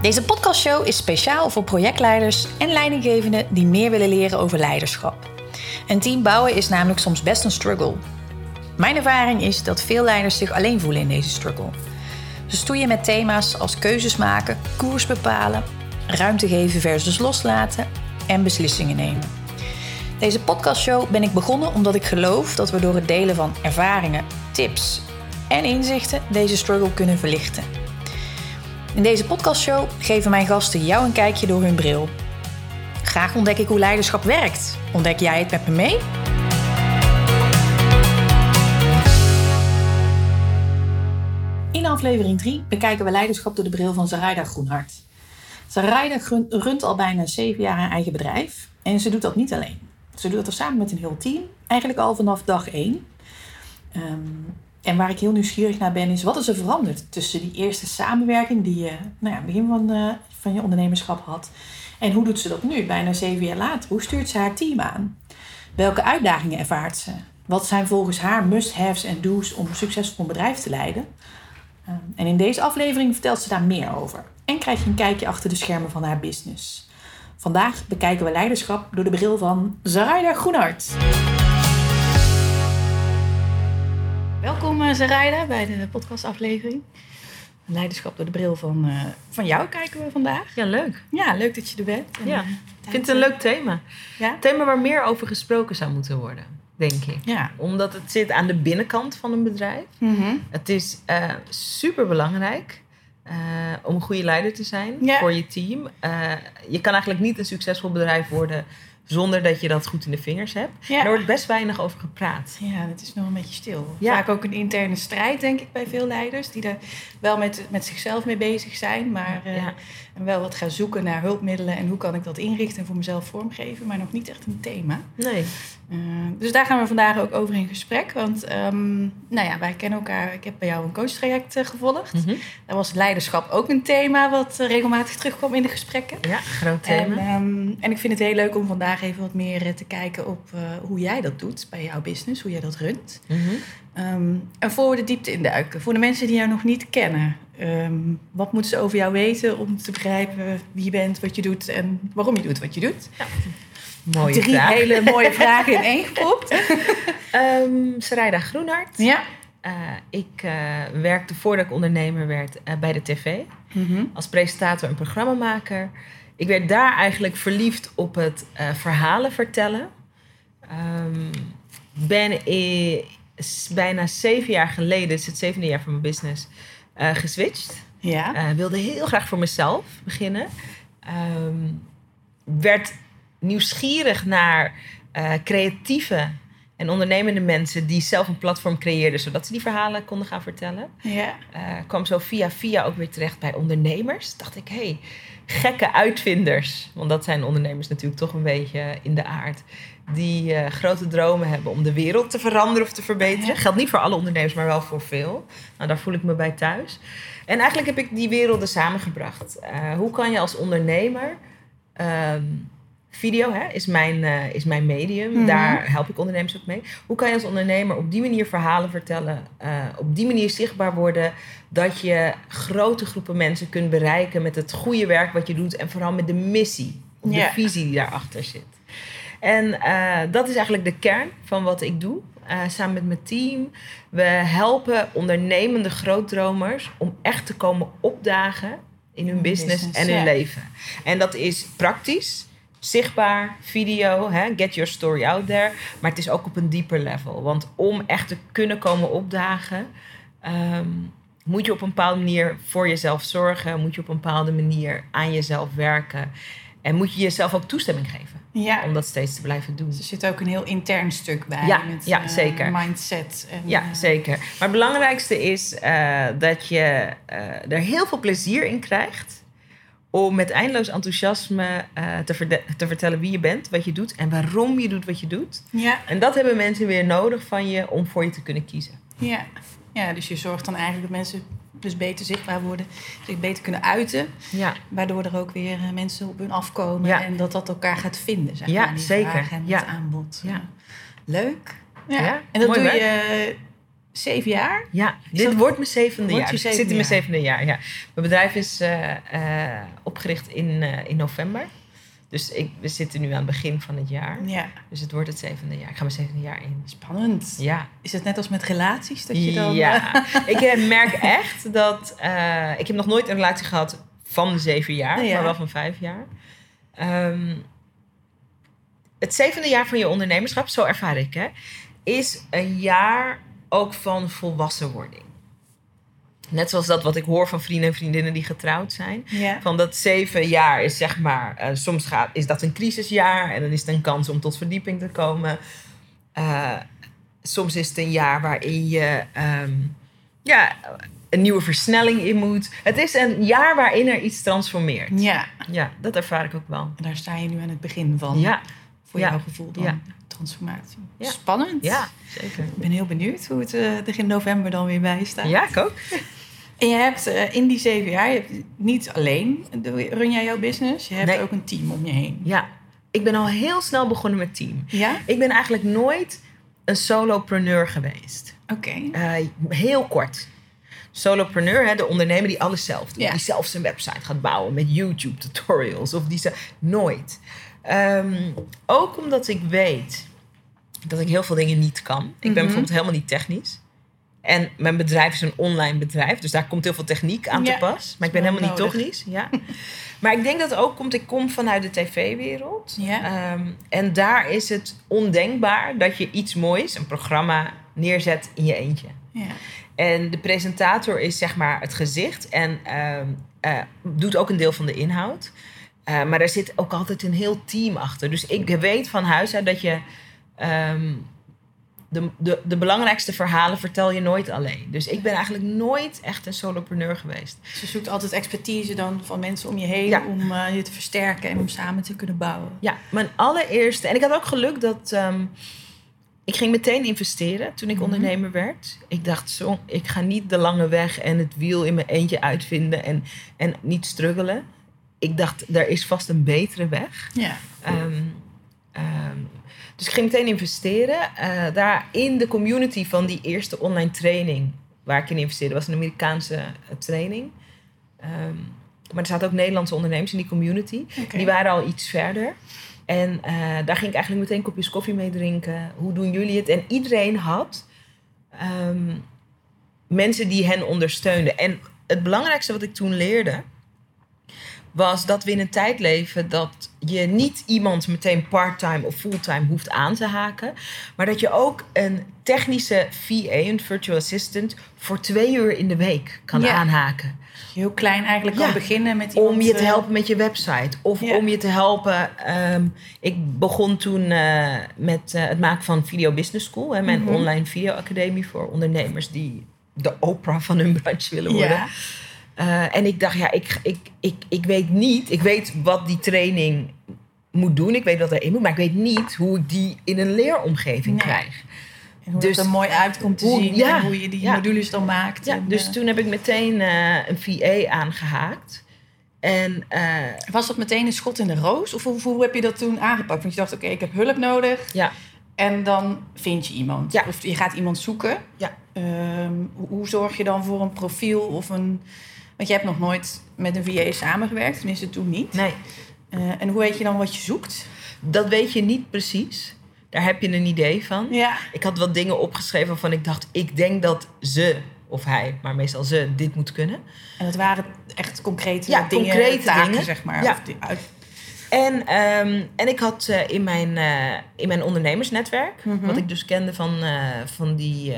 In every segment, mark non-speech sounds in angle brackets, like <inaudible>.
Deze podcastshow is speciaal voor projectleiders en leidinggevenden die meer willen leren over leiderschap. Een team bouwen is namelijk soms best een struggle. Mijn ervaring is dat veel leiders zich alleen voelen in deze struggle. Ze stoeien met thema's als keuzes maken, koers bepalen, ruimte geven versus loslaten en beslissingen nemen. Deze podcastshow ben ik begonnen omdat ik geloof dat we door het delen van ervaringen, tips en inzichten deze struggle kunnen verlichten. In deze podcastshow geven mijn gasten jou een kijkje door hun bril. Graag ontdek ik hoe leiderschap werkt. Ontdek jij het met me mee? In aflevering 3 bekijken we leiderschap door de bril van Zaraida Groenhart. Zaraida runt al bijna 7 jaar een eigen bedrijf en ze doet dat niet alleen. Ze doet dat samen met een heel team, eigenlijk al vanaf dag 1. Um, en waar ik heel nieuwsgierig naar ben, is wat is er veranderd tussen die eerste samenwerking die je nou ja, begin van, uh, van je ondernemerschap had. En hoe doet ze dat nu, bijna zeven jaar later? Hoe stuurt ze haar team aan? Welke uitdagingen ervaart ze? Wat zijn volgens haar must-haves en do's om een succesvol bedrijf te leiden? Uh, en in deze aflevering vertelt ze daar meer over. En krijg je een kijkje achter de schermen van haar business. Vandaag bekijken we leiderschap door de bril van Zaraida Groenhart. Welkom uh, Zaraida bij de podcastaflevering. Leiderschap door de bril van, uh, van jou kijken we vandaag. Ja, leuk. Ja, leuk dat je er bent. En, ja, uh, ik vind het een leuk thema. Ja? Een thema waar meer over gesproken zou moeten worden, denk ik. Ja. Omdat het zit aan de binnenkant van een bedrijf. Mm -hmm. Het is super belangrijk. om een goede leider te zijn ja. voor je team. je kan eigenlijk niet een succesvol bedrijf worden zonder dat je dat goed in de vingers hebt. Ja. Er wordt best weinig over gepraat. Ja, het is nog een beetje stil. Ja. Vaak ook een interne strijd, denk ik, bij veel leiders. Die er wel met, met zichzelf mee bezig zijn. Maar uh, en wel wat gaan zoeken naar hulpmiddelen. En hoe kan ik dat inrichten en voor mezelf vormgeven. Maar nog niet echt een thema. Nee. Uh, dus daar gaan we vandaag ook over in gesprek. Want um, nou ja, wij kennen elkaar. Ik heb bij jou een coachtraject uh, gevolgd. Mm -hmm. Daar was leiderschap ook een thema wat regelmatig terugkwam in de gesprekken. Ja, groot thema. En, um, en ik vind het heel leuk om vandaag even wat meer te kijken op hoe jij dat doet bij jouw business, hoe jij dat runt. Mm -hmm. um, en voor we de diepte induiken, voor de mensen die jou nog niet kennen, um, wat moeten ze over jou weten om te begrijpen wie je bent, wat je doet en waarom je doet wat je doet? Ja. Mooie Drie vraag. hele mooie <laughs> vragen in één gepopt. um, Sarayda Groenhart. Ja. Uh, ik uh, werkte voordat ik ondernemer werd uh, bij de tv. Mm -hmm. Als presentator en programmamaker. Ik werd daar eigenlijk verliefd op het verhalen vertellen. Um, ben ik, bijna zeven jaar geleden, het is het zevende jaar van mijn business, geswitcht. Ja. wilde heel graag voor mezelf beginnen. Um, werd nieuwsgierig naar uh, creatieve en ondernemende mensen die zelf een platform creëerden zodat ze die verhalen konden gaan vertellen. Ja. Uh, kwam zo via via ook weer terecht bij ondernemers. Dacht ik, hé, hey, gekke uitvinders, want dat zijn ondernemers natuurlijk toch een beetje in de aard, die uh, grote dromen hebben om de wereld te veranderen of te verbeteren. Geldt niet voor alle ondernemers, maar wel voor veel. Nou, daar voel ik me bij thuis. En eigenlijk heb ik die werelden samengebracht. Uh, hoe kan je als ondernemer um, Video hè, is, mijn, uh, is mijn medium. Mm-hmm. Daar help ik ondernemers ook mee. Hoe kan je als ondernemer op die manier verhalen vertellen? Op die manier zichtbaar worden dat je grote groepen mensen kunt bereiken met het goede werk wat je doet. En vooral met de missie of yeah. de visie die daarachter zit. En uh, dat is eigenlijk de kern van wat ik doe. samen met mijn team. We helpen ondernemende grootdromers om echt te komen opdagen in hun business, business en hun ja. leven. En dat is praktisch zichtbaar, video, hè, get your story out there. Maar het is ook op een dieper level. Want om echt te kunnen komen opdagen, um, moet je op een bepaalde manier voor jezelf zorgen. Moet je op een bepaalde manier aan jezelf werken. En moet je jezelf ook toestemming geven. Ja. Om dat steeds te blijven doen. Dus er zit ook een heel intern stuk bij. Ja, met, ja zeker. Uh, mindset. En, ja, uh, zeker. Maar het belangrijkste is uh, dat je er heel veel plezier in krijgt om met eindeloos enthousiasme te, te, vertellen wie je bent, wat je doet en waarom je doet wat je doet. Ja. En dat hebben mensen weer nodig van je om voor je te kunnen kiezen. Ja, ja dus je zorgt dan eigenlijk dat mensen dus beter zichtbaar worden, zich beter kunnen uiten. Ja. Waardoor er ook weer mensen op hun afkomen ja. en dat dat elkaar gaat vinden. Zeg ja, maar, die zeker. En ja. het aanbod. Ja. Leuk. Ja. En dat Mooi doe werk. je Zeven jaar? Ja, dit dat- wordt mijn zevende Wordt jaar. Dus ik zit in mijn zevende jaar, ja. Mijn bedrijf is eh, eh, opgericht in, eh, in november. Dus ik, we zitten nu aan het begin van het jaar. Ja. Dus het wordt het zevende jaar. Ik ga mijn zevende jaar in. Spannend. Ja. Is het net als met relaties? Dat je dan... Ja, <laughs> ik eh, merk echt dat... eh, ik heb nog nooit een relatie gehad van zeven jaar, Ja. maar wel van vijf jaar. Ehm, het zevende jaar van je ondernemerschap, zo ervaar ik hè, is een jaar ook van volwassenwording. Net zoals dat wat ik hoor van vrienden en vriendinnen die getrouwd zijn. ja. Van dat zeven jaar is zeg maar, eh, soms gaat, is dat een crisisjaar en dan is het een kans om tot verdieping te komen. Eh, soms is het een jaar waarin je ehm, ja, een nieuwe versnelling in moet. Het is een jaar waarin er iets transformeert. Ja. Ja, dat ervaar ik ook wel. En daar sta je nu aan het begin van. Ja, Voor Ja. jouw gevoel dan. Ja. Transformatie. Ja. Spannend. ja, zeker. Ik ben heel benieuwd hoe het eh, er in november dan weer bij staat. Ja, ik ook. En je hebt eh, in die zeven jaar, je hebt niet alleen run jij jouw business, je hebt Nee. ook een team om je heen. Ja, ik ben al heel snel begonnen met team. Ja? Ik ben eigenlijk nooit een solopreneur geweest. Oké. Eh, heel kort. Solopreneur, hè, de ondernemer die alles zelf doet. Ja. Die zelf zijn website gaat bouwen met YouTube tutorials. Of die nooit. Ehm, ook omdat ik weet dat ik heel veel dingen niet kan. Ik ben Mhm. bijvoorbeeld helemaal niet technisch. En mijn bedrijf is een online bedrijf. Dus daar komt heel veel techniek aan Ja. te pas. Maar ik ben helemaal niet technisch. Ja. <laughs> maar ik denk dat het ook komt... Ik kom vanuit de tv-wereld. Ja. Ehm, en daar is het ondenkbaar dat je iets moois, een programma, neerzet in je eentje. Ja. En de presentator is zeg maar het gezicht en ehm, eh, doet ook een deel van de inhoud. Eh, maar er zit ook altijd een heel team achter. Dus ik weet van huis uit dat je ehm, de, de, de belangrijkste verhalen vertel je nooit alleen. Dus ik ben eigenlijk nooit echt een solopreneur geweest. Dus je zoekt altijd expertise dan van mensen om je heen Ja. om eh, je te versterken en om samen te kunnen bouwen. Ja, mijn allereerste. En ik had ook geluk dat. ehm, ik ging meteen investeren toen ik Mhm. ondernemer werd. Ik dacht, zo, ik ga niet de lange weg en het wiel in mijn eentje uitvinden en, en niet struggelen. Ik dacht, er is vast een betere weg. Ja. Ehm, ehm, dus ik ging meteen investeren. Eh, daar in de community van die eerste online training waar ik in investeerde, was een Amerikaanse eh, training. Ehm, maar er zaten ook Nederlandse ondernemers in die community. Die waren al iets verder. En eh, daar ging ik eigenlijk meteen kopjes koffie mee drinken. Hoe doen jullie het? En iedereen had ehm, mensen die hen ondersteunden. En het belangrijkste wat ik toen leerde, was dat we in een tijd leven dat je niet iemand meteen part-time of fulltime hoeft aan te haken. Maar dat je ook een technische VA, een virtual assistant, voor twee uur in de week kan Ja. aanhaken. Heel klein eigenlijk Ja. kan beginnen met iemand... Om je te eh, helpen met je website. Of Ja. om je te helpen. ehm, ik begon toen eh, met eh, het maken van Video Business School. Hè, mijn Mhm. online videoacademie voor ondernemers die de Oprah van hun branche willen worden. Eh, en ik dacht, ja, ik, ik, ik, ik weet niet. Ik weet wat die training moet doen. Ik weet wat erin moet. Maar ik weet niet hoe ik die in een leeromgeving Nee. krijg. En hoe Dus het er mooi uitkomt te hoe- zien ja, en hoe je die ja. modules dan maakt. Ja, En, dus eh, toen heb ik meteen eh, een VA aangehaakt. En eh, Was dat meteen een schot in de roos? Of hoe, hoe heb je dat toen aangepakt? Want je dacht, oké, ik heb hulp nodig. ja, En dan vind je iemand. Ja. Of je gaat iemand zoeken. Ja. Ehm, hoe, hoe zorg je dan voor een profiel of een... Want je hebt nog nooit met een VA samengewerkt. Tenminste, toen niet. nee, Eh, en hoe weet je dan wat je zoekt? dat weet je niet precies. Daar heb je een idee van. Ja. Ik had wat dingen opgeschreven waarvan ik dacht, ik denk dat ze of hij, maar meestal ze, dit moet kunnen. En dat waren echt concrete Ja, dingen, concrete taken, dingen. zeg maar. Ja. Of die uit... En, ehm, en ik had eh, in, mijn, eh, in mijn ondernemersnetwerk, Mhm. wat ik dus kende van, eh, van die,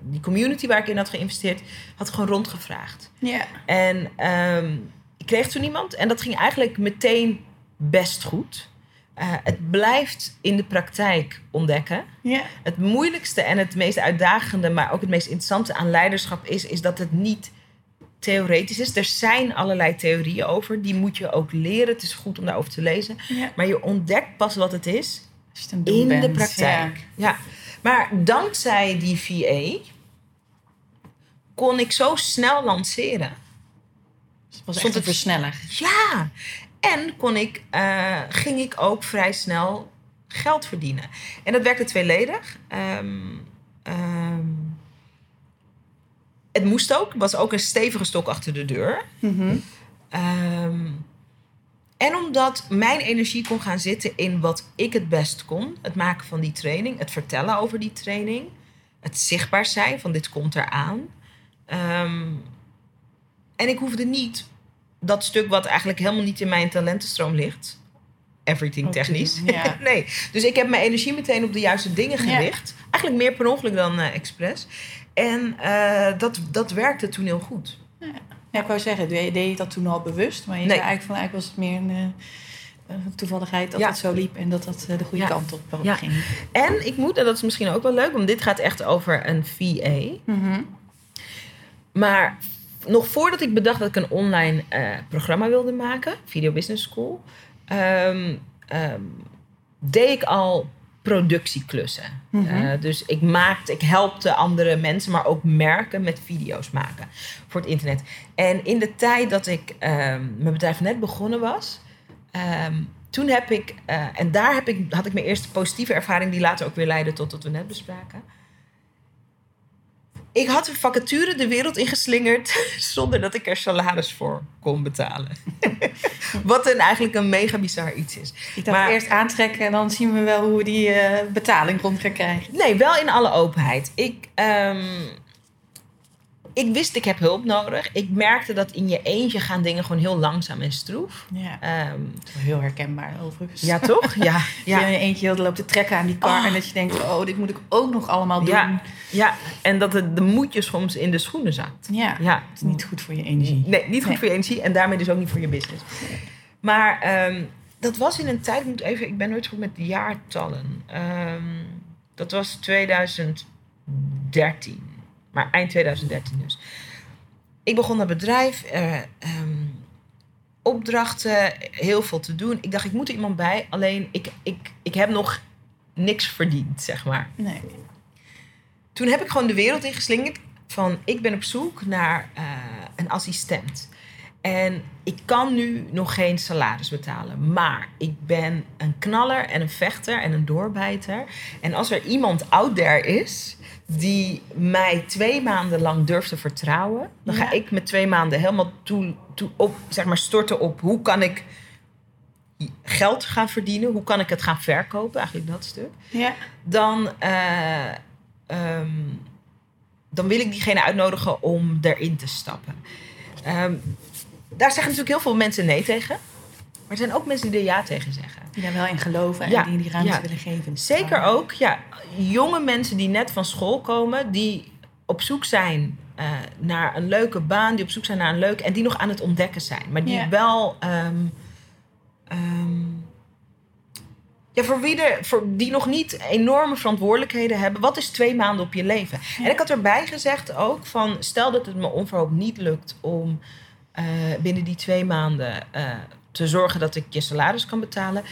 die community waar ik in had geïnvesteerd, had ik gewoon rondgevraagd. Ja. En ehm, ik kreeg toen iemand en dat ging eigenlijk meteen best goed. Het blijft in de praktijk ontdekken. Ja. Het moeilijkste en het meest uitdagende, maar ook het meest interessante aan leiderschap is, is dat het niet theoretisch is. Er zijn allerlei theorieën over, die moet je ook leren. Het is goed om daarover te lezen. ja. Maar je ontdekt pas wat het is Als je het in de praktijk. Ja. Maar dankzij die VA kon ik zo snel lanceren. Ja. Het was echt een versneller. Ja, en kon ik, eh, ging ik ook vrij snel geld verdienen. En dat werkte tweeledig. Ehm, ehm, het moest ook. Het was ook een stevige stok achter de deur. Mhm. Ehm, en omdat mijn energie kon gaan zitten in wat ik het best kon. Het maken van die training, het vertellen over die training. Het zichtbaar zijn van dit komt eraan. Ehm, en ik hoefde niet dat stuk wat eigenlijk helemaal niet in mijn talentenstroom ligt. Everything technisch. ja. <laughs> nee, dus ik heb mijn energie meteen op de juiste dingen Ja. gericht. Eigenlijk meer per ongeluk dan eh, expres. En eh, dat, dat werkte toen heel goed. Ja, ik wou zeggen, deed je dat toen al bewust? Maar je Nee. zei eigenlijk van, eigenlijk was het meer een eh, een toevalligheid dat Ja. het zo liep en dat dat eh, de goede Ja. kant op Ja. ging. En ik moet, en dat is misschien ook wel leuk, want dit gaat echt over een VA. Mhm. Maar nog voordat ik bedacht dat ik een online programma wilde maken, Video Business School, ehm, ehm, deed ik al productieklussen. Mhm. Eh, dus ik maakte, ik helpte andere mensen, maar ook merken met video's maken voor het internet. En in de tijd dat ik ehm, mijn bedrijf net begonnen was, ehm, toen heb ik, eh, en daar heb ik, had ik mijn eerste positieve ervaring, die later ook weer leidde tot wat we net bespraken. Ik had een vacature de wereld ingeslingerd <laughs> zonder dat ik er salaris voor kon betalen. <laughs> Wat een, eigenlijk een mega bizar iets is. Ik dacht Maar- eerst aantrekken en dan zien we wel hoe we die eh, betaling rond gaan krijgen. Nee, wel in alle openheid. Ik, ehm, ik wist ik heb hulp nodig. Ik merkte dat in je eentje gaan dingen gewoon heel langzaam en stroef. Ja, Ehm, heel herkenbaar overigens. ja, toch? <laughs> Ja, Ja. Je in je eentje heel loopt te trekken aan die kar Oh. en dat je denkt, oh, dit moet ik ook nog allemaal doen. ja, ja. En dat het, de moedje soms in de schoenen zakt. Ja, Ja, het is niet goed voor je energie. Nee, niet goed Nee. voor je energie en daarmee dus ook niet voor je business. Maar ehm, dat was in een tijd, ik moet even, ik ben nooit goed met jaartallen. Ehm, dat was 2013, maar eind 2013 dus. Ik begon dat bedrijf, eh, ehm, opdrachten, heel veel te doen. Ik dacht, ik moet er iemand bij, alleen ik, ik, ik heb nog niks verdiend, zeg maar Nee. toen heb ik gewoon de wereld ingeslingerd van ik ben op zoek naar eh, een assistent. En ik kan nu nog geen salaris betalen. Maar ik ben een knaller en een vechter en een doorbijter. En als er iemand out there is die mij twee maanden lang durft te vertrouwen, dan ga Ja. ik met twee maanden helemaal toe, toe op, zeg maar, storten op hoe kan ik geld gaan verdienen, hoe kan ik het gaan verkopen, eigenlijk dat stuk Ja. dan, eh, ehm, dan wil ik diegene uitnodigen om erin te stappen. Ehm, daar zeggen natuurlijk heel veel mensen nee tegen. Maar er zijn ook mensen die er ja tegen zeggen. Die daar wel in geloven en Ja, die die ruimte ja. willen geven. Zeker ook, ja, jonge mensen die net van school komen, die op zoek zijn eh, naar een leuke baan, die op zoek zijn naar een leuk en die nog aan het ontdekken zijn, maar die wel. ehm, ehm, ja, voor wie er, voor die nog niet enorme verantwoordelijkheden hebben. Wat is twee maanden op je leven? En ik had erbij gezegd ook van... stel dat het me onverhoopt niet lukt om eh, binnen die twee maanden... eh, te zorgen dat ik je salaris kan betalen.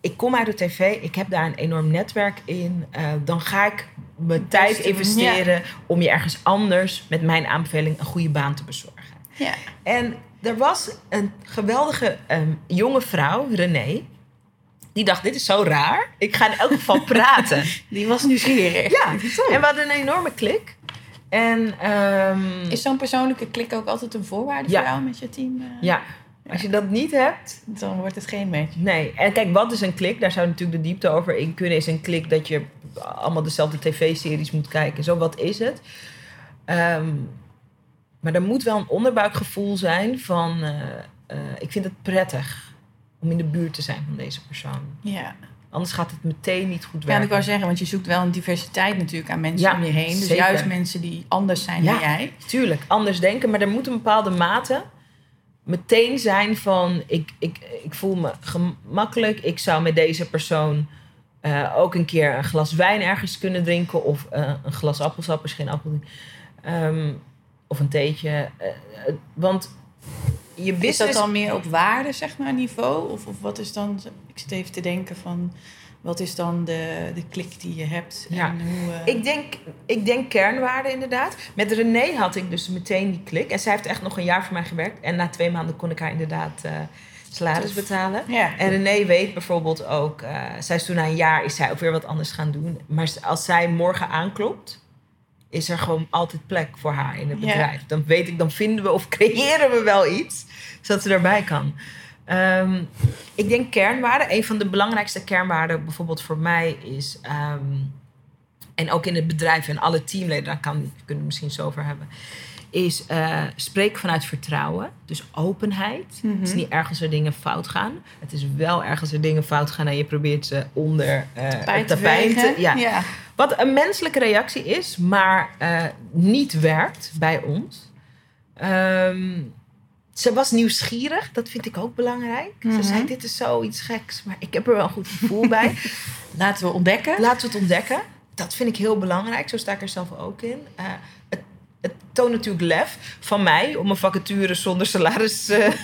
Ik kom uit de tv, ik heb daar een enorm netwerk in. eh, dan ga ik mijn tijd investeren om je ergens anders met mijn aanbeveling een goede baan te bezorgen. Ja. En er was een geweldige ehm, jonge vrouw, René. Die dacht, dit is zo raar. Ik ga in elk geval <laughs> praten. Die was nieuwsgierig. ja, en we hadden een enorme klik. En ehm, Is zo'n persoonlijke klik ook altijd een voorwaarde Ja. voor jou met je team? eh? ja, als je dat niet hebt, Dan wordt het geen match. nee. En kijk, wat is een klik? Daar zou natuurlijk de diepte over in kunnen. Is een klik dat je allemaal dezelfde tv-series moet kijken. Zo, wat is het? Ehm, maar er moet wel een onderbuikgevoel zijn van... eh, eh, ik vind het prettig om in de buurt te zijn van deze persoon. Ja. Anders gaat het meteen niet goed Ja, en werken. ik wou zeggen, want je zoekt wel een diversiteit natuurlijk aan mensen Ja, om je heen. Dus zeker. juist mensen die anders zijn Ja. dan jij. Tuurlijk, anders denken. Maar er moet een bepaalde mate meteen zijn van... Ik, ik, ik voel me gemakkelijk. Ik zou met deze persoon eh, ook een keer een glas wijn ergens kunnen drinken. Of eh, een glas appelsap, is geen appel. Ehm, of een theetje. Eh, want je Is dat dan meer op waarde, zeg maar, niveau? Of, of wat is dan... Ik zit even te denken van... Wat is dan de, de klik die je hebt? Ja. En hoe, eh, Ik denk, ik denk kernwaarde inderdaad. Met René had ik dus meteen die klik. En zij heeft echt nog een jaar voor mij gewerkt. En na twee maanden kon ik haar inderdaad eh, salaris betalen. Ja. En René weet bijvoorbeeld ook... eh, zij is toen na een jaar is zij ook weer wat anders gaan doen. Maar als zij morgen aanklopt... is er gewoon altijd plek voor haar in het Ja. bedrijf. Dan weet ik, dan vinden we of creëren we wel iets zodat ze erbij kan. Ehm, ik denk kernwaarden. Een van de belangrijkste kernwaarden bijvoorbeeld voor mij is... ehm, en ook in het bedrijf en alle teamleden, daar kan, kunnen we het misschien zo over hebben... is eh spreek vanuit vertrouwen. Dus openheid. Het is niet erg als er dingen fout gaan. Het is wel erg als er dingen fout gaan... en je probeert ze onder het tapijt te... Ja. ja. Wat een menselijke reactie is, maar eh, niet werkt bij ons. Ehm, ze was nieuwsgierig, dat vind ik ook belangrijk. Mhm. Ze zei, dit is zoiets geks, maar ik heb er wel een goed gevoel bij. <laughs> Laten we ontdekken. Laten we het ontdekken. Dat vind ik heel belangrijk, zo sta ik er zelf ook in. Eh, het, het toont natuurlijk lef van mij om een vacature zonder salaris... eh, <laughs>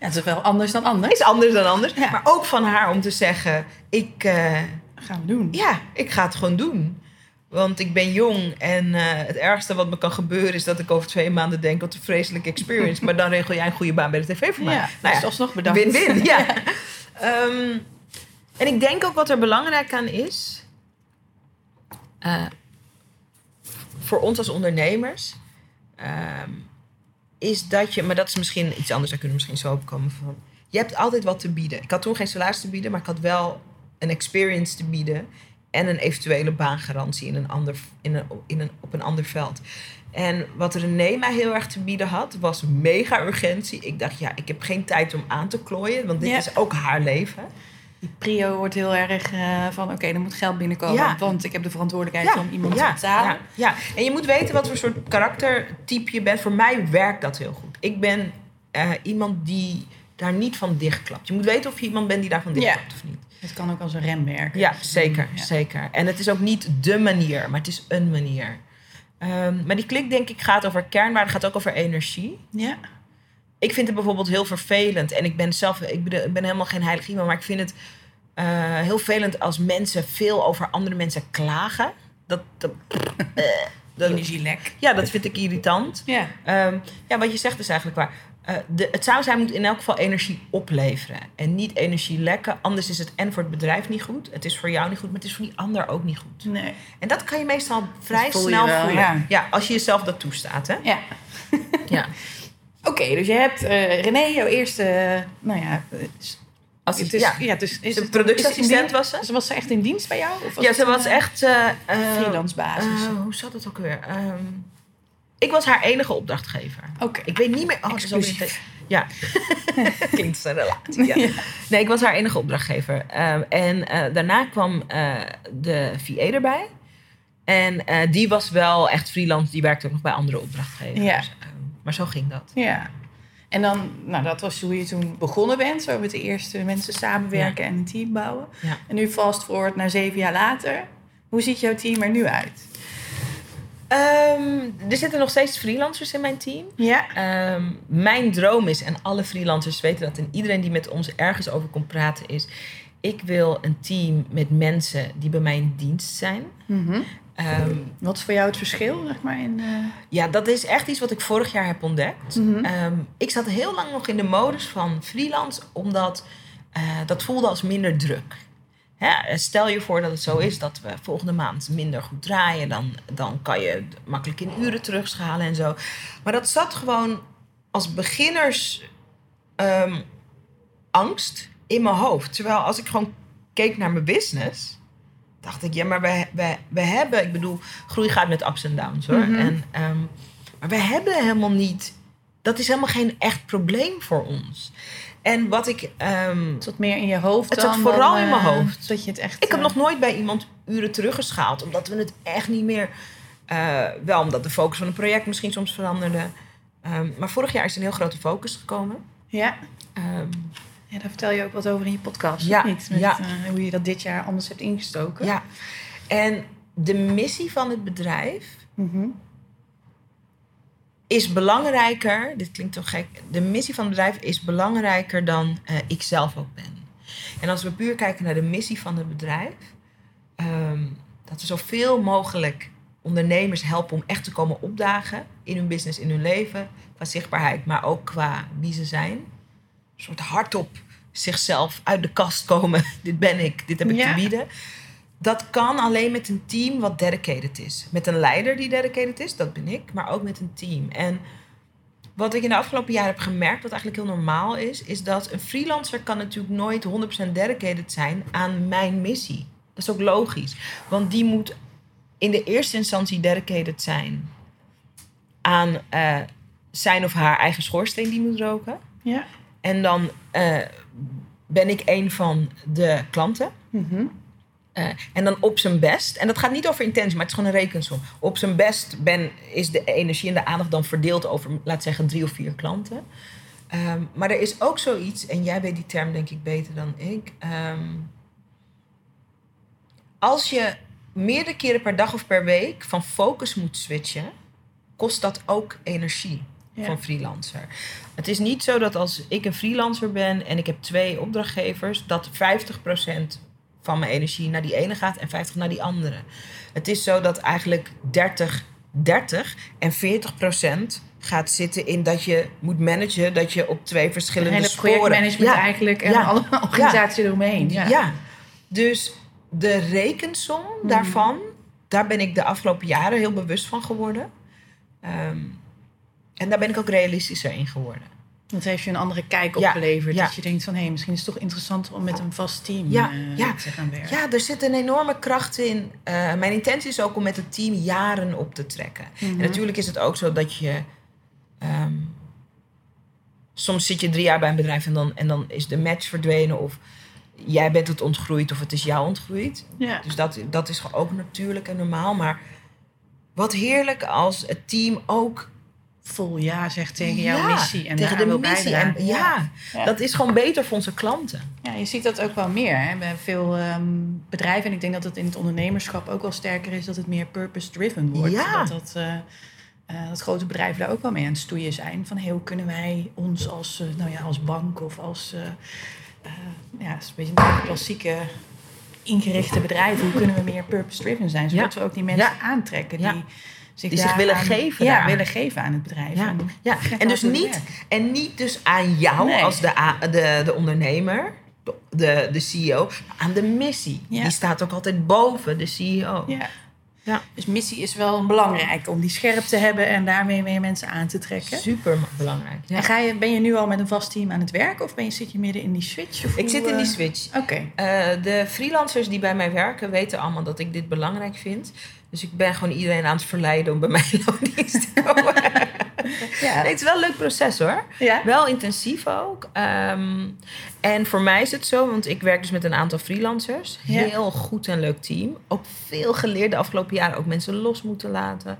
Ja, het is wel anders dan anders. is anders dan anders. Ja. Maar ook van haar om te zeggen, ik... eh, gaan we doen. ja, ik ga het gewoon doen. Want ik ben jong en eh, het ergste wat me kan gebeuren is dat ik over twee maanden denk: wat een vreselijke experience. <laughs> maar dan regel jij een goede baan bij de tv voor mij. Ja, nou dus ja, alsnog bedankt. win-win. Ja. <laughs> Ehm, en ik denk ook wat er belangrijk aan is, eh, voor ons als ondernemers, ehm, is dat je, maar dat is misschien iets anders, daar kunnen we misschien zo op komen van. Je hebt altijd wat te bieden. Ik had toen geen salaris te bieden, maar ik had wel een experience te bieden en een eventuele baangarantie in een ander, in een, in een, op een ander veld. En wat René mij heel erg te bieden had, was mega urgentie. Ik dacht, ja, ik heb geen tijd om aan te klooien, want dit Ja. is ook haar leven. Die prio wordt heel erg eh, van, oké, er moet geld binnenkomen. Ja. Want ik heb de verantwoordelijkheid om iemand te betalen. Ja, ja, en je moet weten wat voor soort karaktertype je bent. Voor mij werkt dat heel goed. Ik ben eh, iemand die daar niet van dichtklapt. Je moet weten of je iemand bent die daarvan dichtklapt of niet. Het kan ook als een rem werken. Ja, zeker, ja. zeker. En het is ook niet de manier, maar het is een manier. Ehm, maar die klik, denk ik, gaat over kernwaarden, gaat ook over energie. Ja. Ik vind het bijvoorbeeld heel vervelend. En ik ben zelf, ik ben, ik ben helemaal geen heilig iemand, maar ik vind het eh, heel vervelend als mensen veel over andere mensen klagen. Dat, dat, <laughs> dat- Energielek. ja, dat vind ik irritant. Ja. Ehm, ja, wat je zegt is eigenlijk waar. Eh, de, het zou zijn moet in elk geval energie opleveren. En niet energie lekken. Anders is het en voor het bedrijf niet goed. Het is voor jou niet goed, maar het is voor die ander ook niet goed. Nee. En dat kan je meestal vrij voel snel wel, voelen. ja. als je jezelf dat toestaat. Hè? Ja. Ja. <laughs> Oké, dus je hebt eh René, jouw eerste, eh, nou ja, Als, het is, ja. ja. dus is De het- productieassistent was ze. dienst- was ze echt in dienst bij jou? Of Ja, het ze was echt... eh, eh, freelance basis. hoe zat het ook weer? Ehm, ik was haar enige opdrachtgever. Oké. Ik weet niet meer... Oh, Exclusief. Ja. <laughs> Een relatie. Ja. Nee, ik was haar enige opdrachtgever. Ehm, en eh, daarna kwam eh, de VA erbij. En eh, die was wel echt freelance. Die werkte ook nog bij andere opdrachtgevers. Ja. Ehm, maar zo ging dat. Ja. En dan, nou dat was hoe je toen begonnen bent. Zo met de eerste mensen samenwerken en een team bouwen. Ja. En nu fast forward naar zeven jaar later. Hoe ziet jouw team er nu uit? Ehm, er zitten nog steeds freelancers in mijn team. Ja. Ehm, mijn droom is, en alle freelancers weten dat, en iedereen die met ons ergens over komt praten, is: ik wil een team met mensen die bij mij in dienst zijn. Ehm, Wat is voor jou het verschil, zeg maar? In, eh, ja, dat is echt iets wat ik vorig jaar heb ontdekt. Mhm. Ik zat heel lang nog in de modus van freelance, omdat eh, dat voelde als minder druk. Hè, stel je voor dat het zo is dat we volgende maand minder goed draaien, dan, dan kan je makkelijk in uren terugschalen en zo. Maar dat zat gewoon als beginners ehm, angst in mijn hoofd. Terwijl als ik gewoon keek naar mijn business, dacht ik, ja, maar we, we, we hebben, ik bedoel, groei gaat met ups en downs hoor. Mhm. En, ehm, maar we hebben helemaal niet, dat is helemaal geen echt probleem voor ons. En wat ik, ehm, het zat meer in je hoofd Het dan zat vooral dan, in mijn eh, hoofd. Dat je het echt... ik heb eh, nog nooit bij iemand uren teruggeschaald, omdat we het echt niet meer, eh, wel omdat de focus van het project misschien soms veranderde. Ehm, maar vorig jaar is er een heel grote focus gekomen. Ja. Ehm, ja, daar vertel je ook wat over in je podcast. Ja, of Niet? Met, ja. hoe je dat dit jaar anders hebt ingestoken. ja, en de missie van het bedrijf Mhm. Is belangrijker. Dit klinkt toch gek. De missie van het bedrijf is belangrijker dan eh, ik zelf ook ben. En als we puur kijken naar de missie van het bedrijf, ehm, dat we zoveel mogelijk ondernemers helpen om echt te komen opdagen in hun business, in hun leven, qua zichtbaarheid, maar ook qua wie ze zijn. Een soort hardop zichzelf uit de kast komen. <laughs> dit ben ik, dit heb ik Ja. te bieden. Dat kan alleen met een team wat dedicated is. Met een leider die dedicated is, dat ben ik, maar ook met een team. En wat ik in de afgelopen jaren heb gemerkt, wat eigenlijk heel normaal is, is dat een freelancer kan natuurlijk nooit 100% dedicated zijn aan mijn missie. Dat is ook logisch, want die moet in de eerste instantie dedicated zijn aan uh, zijn of haar eigen schoorsteen die moet roken. Ja. En dan uh, ben ik een van de klanten. Mm uh, en dan op zijn best, en dat gaat niet over intentie, maar het is gewoon een rekensom. Op zijn best ben, is de energie en de aandacht dan verdeeld over, laat zeggen, drie of vier klanten. Um, maar er is ook zoiets, en jij weet die term denk ik beter dan ik. Um, als je meerdere keren per dag of per week van focus moet switchen, kost dat ook energie ja. van freelancer. Het is niet zo dat als ik een freelancer ben en ik heb twee opdrachtgevers, dat 50% van mijn energie naar die ene gaat en 50 naar die andere. Het is zo dat eigenlijk 30, 30 en 40 procent gaat zitten in dat je moet managen, dat je op twee verschillende en sporen... projectmanagement ja. eigenlijk en alle organisaties eromheen. Ja. ja. dus de rekensom mm. daarvan, daar ben ik de afgelopen jaren heel bewust van geworden. Um, en daar ben ik ook realistischer in geworden. Dat heeft je een andere kijk opgeleverd. Ja, dat je denkt van, hé, hey, misschien is het toch interessant om met een vast team ja, uh, te gaan werken. Ja, er zit een enorme kracht in. Uh, mijn intentie is ook om met het team jaren op te trekken. Mm -hmm. En natuurlijk is het ook zo dat je... Um, soms zit je drie jaar bij een bedrijf en dan, en dan is de match verdwenen... of jij bent het ontgroeid of het is jou ontgroeid. Dus dat, dat is ook natuurlijk en normaal. Maar wat heerlijk als het team ook vol ja zegt tegen jouw missie. En tegen de missie. En, ja, ja, dat is gewoon beter voor onze klanten. Ja, je ziet dat ook wel meer hè? bij veel um, bedrijven. En ik denk dat het in het ondernemerschap ook wel sterker is dat het meer purpose-driven wordt. Ja. Dat, dat, uh, uh, dat grote bedrijven daar ook wel mee aan het stoeien zijn. Van hey, hoe kunnen wij ons als, uh, nou ja, als bank of als ja, is een beetje een klassieke ingerichte bedrijven, hoe kunnen we meer purpose-driven zijn? Zodat we ook die mensen aantrekken die zich die zich willen geven. Ja, willen geven aan het bedrijf. Ja, en, ja. en dus niet, en niet dus aan jou nee. als de, de, de ondernemer, de, de CEO, aan de missie. Ja. Die staat ook altijd boven de CEO. Ja. Ja. Dus missie is wel belangrijk om die scherp te hebben en daarmee meer mensen aan te trekken. Super belangrijk. Ja. En ga je, ben je nu al met een vast team aan het werken of ben je, zit je midden in die switch? Of ik zit in die switch. Oké. Okay. Uh, de freelancers die bij mij werken weten allemaal dat ik dit belangrijk vind. Dus ik ben gewoon iedereen aan het verleiden om bij mij in loondienst te komen. <laughs> ja. Nee, het is wel een leuk proces hoor. Ja? Wel intensief ook. Um, en voor mij is het zo, want ik werk dus met een aantal freelancers. Heel goed en leuk team. Ook veel geleerd de afgelopen jaren. Ook mensen los moeten laten.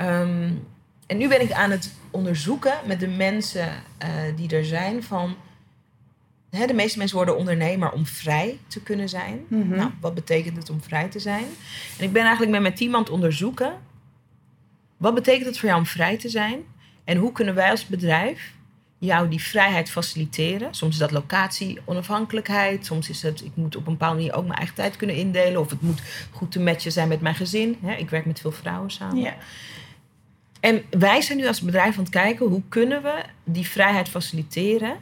Um, en nu ben ik aan het onderzoeken met de mensen uh, die er zijn van... Hè, de meeste mensen worden ondernemer om vrij te kunnen zijn. Mm -hmm. Nou, wat betekent het om vrij te zijn? En ik ben eigenlijk met mijn team aan het onderzoeken... wat betekent het voor jou om vrij te zijn? En hoe kunnen wij als bedrijf jou die vrijheid faciliteren. Soms is dat locatie, onafhankelijkheid. Soms is het, ik moet op een bepaalde manier ook mijn eigen tijd kunnen indelen. Of het moet goed te matchen zijn met mijn gezin. Ik werk met veel vrouwen samen. Ja. En wij zijn nu als bedrijf aan het kijken hoe kunnen we die vrijheid faciliteren.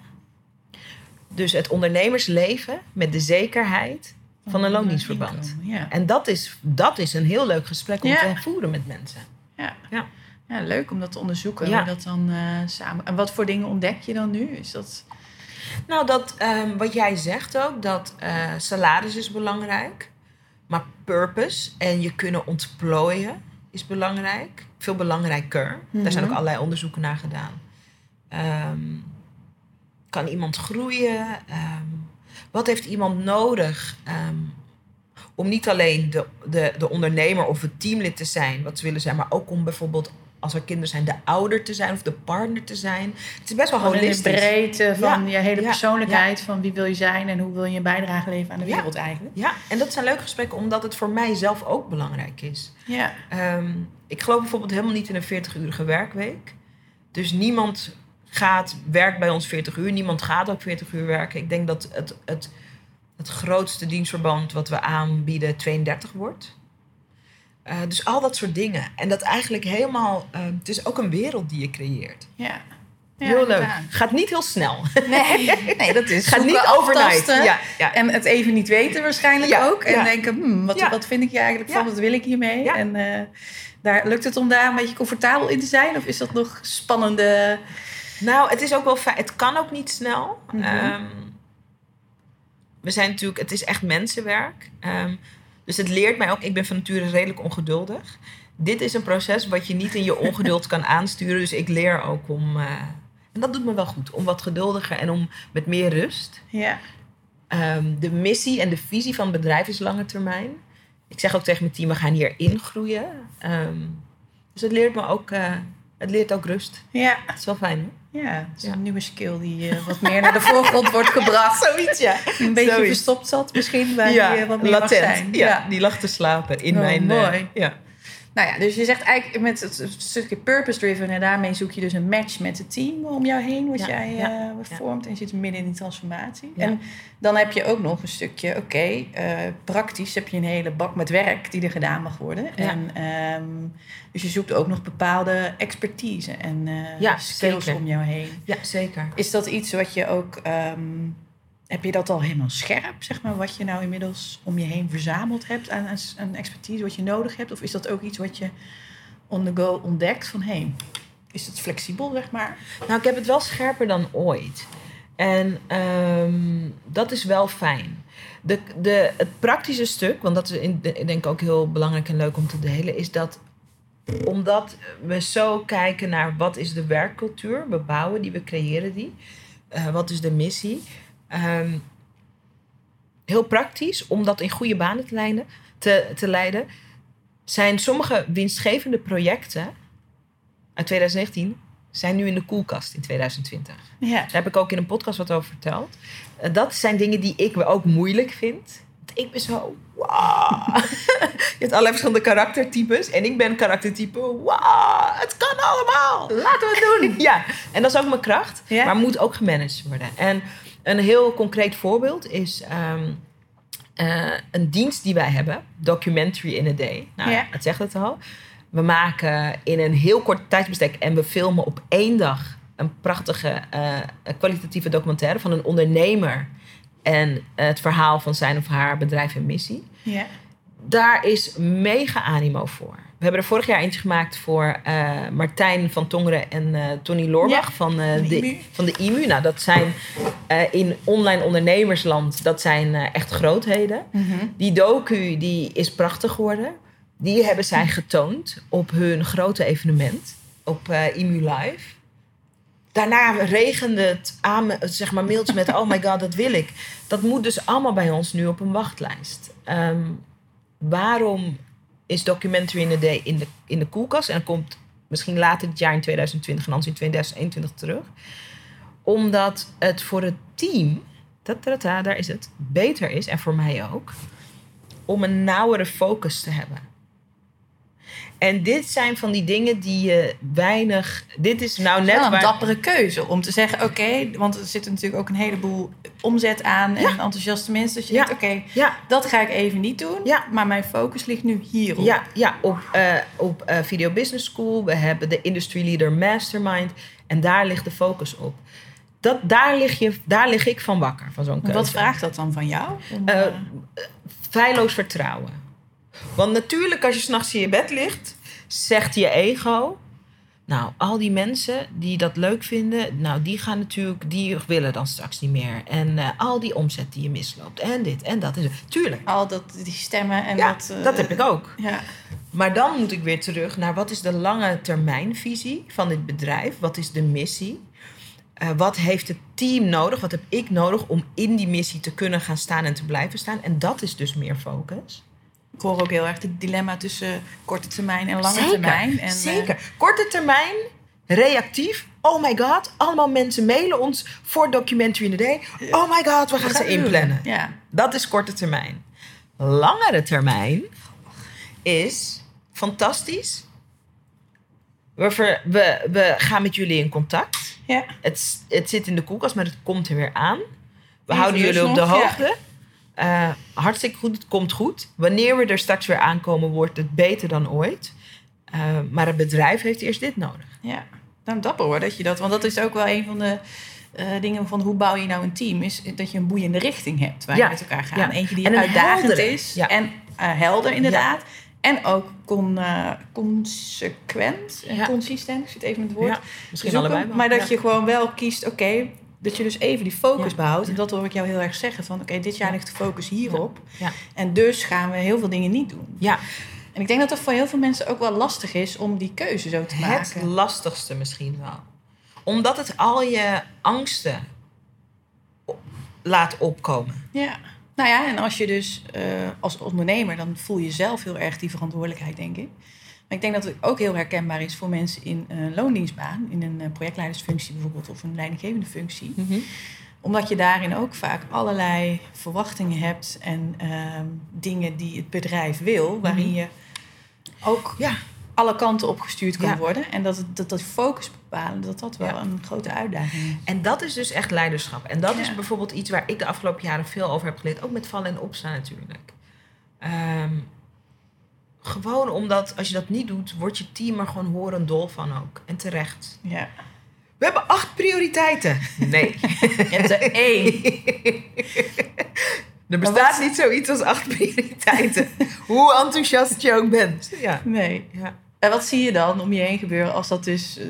Dus het ondernemersleven met de zekerheid van een loondienstverband. Ja. En dat is, dat is een heel leuk gesprek om ja. te voeren met mensen. Ja. Ja. Ja, leuk om dat te onderzoeken. Hoe dat dan uh, samen. En wat voor dingen ontdek je dan nu? Is dat. Nou, dat, um, wat jij zegt ook, dat uh, salaris is belangrijk. Maar purpose en je kunnen ontplooien is belangrijk. Veel belangrijker. Mm -hmm. Daar zijn ook allerlei onderzoeken naar gedaan. Um, kan iemand groeien? Um, wat heeft iemand nodig om niet alleen de, de, de ondernemer of het teamlid te zijn, wat ze willen zijn, maar ook om bijvoorbeeld als er kinderen zijn, de ouder te zijn of de partner te zijn. Het is best wel holistisch. de breedte van ja, je hele persoonlijkheid, ja. van wie wil je zijn en hoe wil je een bijdrage leveren aan de wereld eigenlijk. Ja, en dat zijn leuke gesprekken omdat het voor mij zelf ook belangrijk is. Ja. Um, ik geloof bijvoorbeeld helemaal niet in een 40-urige werkweek. Dus niemand gaat, werkt bij ons 40 uur, niemand gaat ook 40 uur werken. Ik denk dat het, het, het grootste dienstverband wat we aanbieden 32 wordt. Uh, dus al dat soort dingen. En dat eigenlijk helemaal... Uh, het is ook een wereld die je creëert. Ja. Ja, heel leuk. Gaat niet heel snel. Nee, <laughs> nee, dat is Gaat niet overnight. Ja, ja. En het even niet weten waarschijnlijk ook. En denken, hmm, wat, wat vind ik hier eigenlijk van? Wat wil ik hiermee? En eh, daar, lukt het om daar een beetje comfortabel in te zijn? Of is dat nog spannende... Nou, het is ook wel fijn. Het kan ook niet snel. Mhm. Ehm, we zijn natuurlijk, het is echt mensenwerk. Ehm, dus het leert mij ook. Ik ben van nature redelijk ongeduldig. Dit is een proces wat je niet in je <laughs> ongeduld kan aansturen. Dus ik leer ook om. eh, en dat doet me wel goed. Om wat geduldiger en om met meer rust. Ja, Ehm, de missie en de visie van het bedrijf is lange termijn. Ik zeg ook tegen mijn team, we gaan hierin groeien. Dus het leert me ook, eh, het leert ook rust. ja, Het is wel fijn, hè? Ja. Het is Ja. een nieuwe skill die eh, wat meer naar de voorgrond wordt gebracht. <laughs> Zoiets, ja. Een beetje Zoiets. verstopt zat misschien, waar die eh, wat meer zijn. Ja, die lag te slapen in Oh, mijn... eh, mooi. ja. Nou ja, dus je zegt eigenlijk met het stukje purpose-driven... en daarmee zoek je dus een match met het team om jou heen... wat Ja, jij ja, eh, ja. vormt en je zit midden in die transformatie. En dan heb je ook nog een stukje, oké, eh, praktisch heb je een hele bak met werk... die er gedaan mag worden. Ja. En, ehm, dus je zoekt ook nog bepaalde expertise en eh, Ja, skills zeker. om jou heen. ja, zeker. Is dat iets wat je ook... ehm, heb je dat al helemaal scherp, zeg maar, wat je nou inmiddels om je heen verzameld hebt aan, aan, expertise wat je nodig hebt? Of is dat ook iets wat je on the go ontdekt van hé, is het flexibel, zeg maar? Nou, ik heb het wel scherper dan ooit. En ehm, dat is wel fijn. De, de, het praktische stuk, want dat is in, de- ik denk ook heel belangrijk en leuk om te delen, is dat omdat we zo kijken naar wat is de werkcultuur, we bouwen die, we creëren die, eh, wat is de missie. Ehm, heel praktisch, om dat in goede banen te leiden, te, te leiden, zijn sommige winstgevende projecten uit 2019 zijn nu in de koelkast in 2020. Ja. Daar heb ik ook in een podcast wat over verteld. Eh, dat zijn dingen die ik ook moeilijk vind. Want Ik ben zo, wow. <laughs> Je hebt allerlei verschillende karaktertypes. En ik ben karaktertype, wow, het kan allemaal. Laten we het doen! <laughs> Ja, en dat is ook mijn kracht. Ja. Maar moet ook gemanaged worden. En een heel concreet voorbeeld is ehm, eh, een dienst die wij hebben. Documentary in a Day. Nou, Ja. het zegt het al. We maken in een heel kort tijdsbestek en we filmen op één dag een prachtige eh, kwalitatieve documentaire van een ondernemer en het verhaal van zijn of haar bedrijf en missie Ja. daar is mega animo voor. We hebben er vorig jaar eentje gemaakt voor eh, Martijn van Tongeren en eh, Tony Loorbach Ja, van, eh, de IMU. van de IMU. Nou, dat zijn eh, in online ondernemersland, dat zijn eh, echt grootheden. Mhm. Die docu die is prachtig geworden. Die hebben zij getoond op hun grote evenement op eh IMU Live. Daarna regende het aan, zeg maar, mailtjes met... oh my god, dat wil ik. Dat moet dus allemaal bij ons nu op een wachtlijst. Ehm, waarom is Documentary in a Day in de, in de koelkast? En komt misschien later dit jaar in 2020 en anders in 2021 terug. Omdat het voor het team, tatatata, daar is het, beter is, en voor mij ook... om een nauwere focus te hebben. En dit zijn van die dingen die je weinig... Dit is nou net een waar... dappere keuze om te zeggen, oké, want er zit natuurlijk ook een heleboel omzet aan en Ja. enthousiaste mensen. Dus je Ja. denkt, oké, dat ga ik even niet doen, maar mijn focus ligt nu hierop. Ja, ja op, eh, op eh, Video Business School. We hebben de Industry Leader Mastermind. En daar ligt de focus op. Dat, daar, lig je, daar lig ik van wakker, van zo'n keuze. Wat vraagt dat dan van jou? Om, Eh, eh, Feilloos vertrouwen. Want natuurlijk, als je s'nachts in je bed ligt, zegt je ego... Nou, al die mensen die dat leuk vinden, nou, die gaan natuurlijk, die willen dan straks niet meer. En eh, al die omzet die je misloopt. En dit en dat. En zo. Tuurlijk. al dat, die stemmen en Ja, dat... eh, dat heb ik ook. Ja. Maar dan moet ik weer terug naar wat is de lange termijnvisie van dit bedrijf? Wat is de missie? Eh, wat heeft het team nodig? Wat heb ik nodig om in die missie te kunnen gaan staan en te blijven staan? En dat is dus meer focus. Ik hoor ook heel erg het dilemma tussen korte termijn en lange Zeker, termijn. En, eh, Zeker. Korte termijn, reactief. Oh my god, allemaal mensen mailen ons voor Documentary in the Day. Oh my god, we gaan ze inplannen. Ja. Dat is korte termijn. Langere termijn is fantastisch. We, ver- we, we gaan met jullie in contact. ja. Het, het zit in de koelkast, maar het komt er weer aan. We houden jullie op de ja. Eh, hartstikke goed, het komt goed. Wanneer we er straks weer aankomen, wordt het beter dan ooit. Eh, maar het bedrijf heeft eerst dit nodig. ja. nou, dapper hoor, dat je dat... Want dat is ook wel een van de eh, dingen van hoe bouw je nou een team... is dat je een boeiende richting hebt waar Ja. je met elkaar gaat. Ja. Eentje die En uitdagend heldere. is. Ja. En helder inderdaad. En ook con, consequent en consistent. Ik zit even met het woord. Ja, misschien zoeken, allebei. Maar dat je gewoon wel kiest, oké, dat je dus even die focus Ja. behoudt. En dat hoor ik jou heel erg zeggen. Van oké, dit jaar Ja. ligt de focus hierop. Ja. En dus gaan we heel veel dingen niet doen. Ja, En ik denk dat het voor heel veel mensen ook wel lastig is om die keuze zo te het maken. lastigste misschien wel. Omdat het al je angsten op- laat opkomen. Ja. Nou ja, en als je dus eh, als ondernemer, dan voel je zelf heel erg die verantwoordelijkheid, denk ik. Maar ik denk dat het ook heel herkenbaar is voor mensen in een loondienstbaan, in een eh, projectleidersfunctie bijvoorbeeld, of een leidinggevende functie. Omdat je daarin ook vaak allerlei verwachtingen hebt en ehm, dingen die het bedrijf wil, waarin Mhm. je ook Ja, alle kanten opgestuurd kan Ja. worden. En dat, dat dat focus bepalen, dat dat wel Ja. een grote uitdaging is. En dat is dus echt leiderschap. En dat Ja. is bijvoorbeeld iets waar ik de afgelopen jaren veel over heb geleerd. Ook met vallen en opstaan natuurlijk. Ehm, gewoon omdat als je dat niet doet, wordt je team er gewoon horendol van ook. En terecht. Ja. We hebben acht prioriteiten. Nee. <laughs> Je hebt er één. Er bestaat niet zoiets als acht prioriteiten. <laughs> Hoe enthousiast je ook bent. Ja. Nee. ja. En wat zie je dan om je heen gebeuren als dat dus, eh,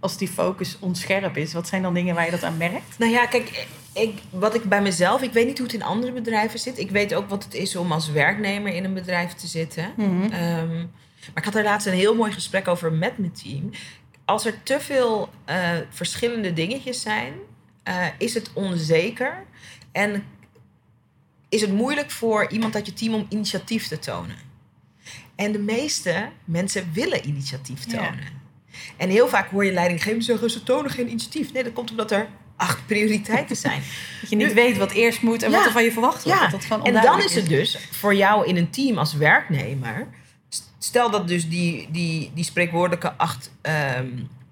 als die focus onscherp is? Wat zijn dan dingen waar je dat aan merkt? Nou ja, kijk, ik, wat ik bij mezelf, ik weet niet hoe het in andere bedrijven zit. Ik weet ook wat het is om als werknemer in een bedrijf te zitten. Ehm, maar ik had er laatst een heel mooi gesprek over met mijn team. Als er te veel eh, verschillende dingetjes zijn, eh, is het onzeker. En is het moeilijk voor iemand uit je team om initiatief te tonen. En de meeste mensen willen initiatief Ja. En heel vaak hoor je leidinggevenden zeggen, ze tonen geen initiatief. Nee, dat komt omdat er acht <laughs> prioriteiten zijn. Dat je niet Nu- weet wat eerst moet en wat er van je verwacht wordt. Ja, Dat dat gewoon en dan is het dus voor jou in een team als werknemer. Stel dat dus die, die, die spreekwoordelijke acht ehm,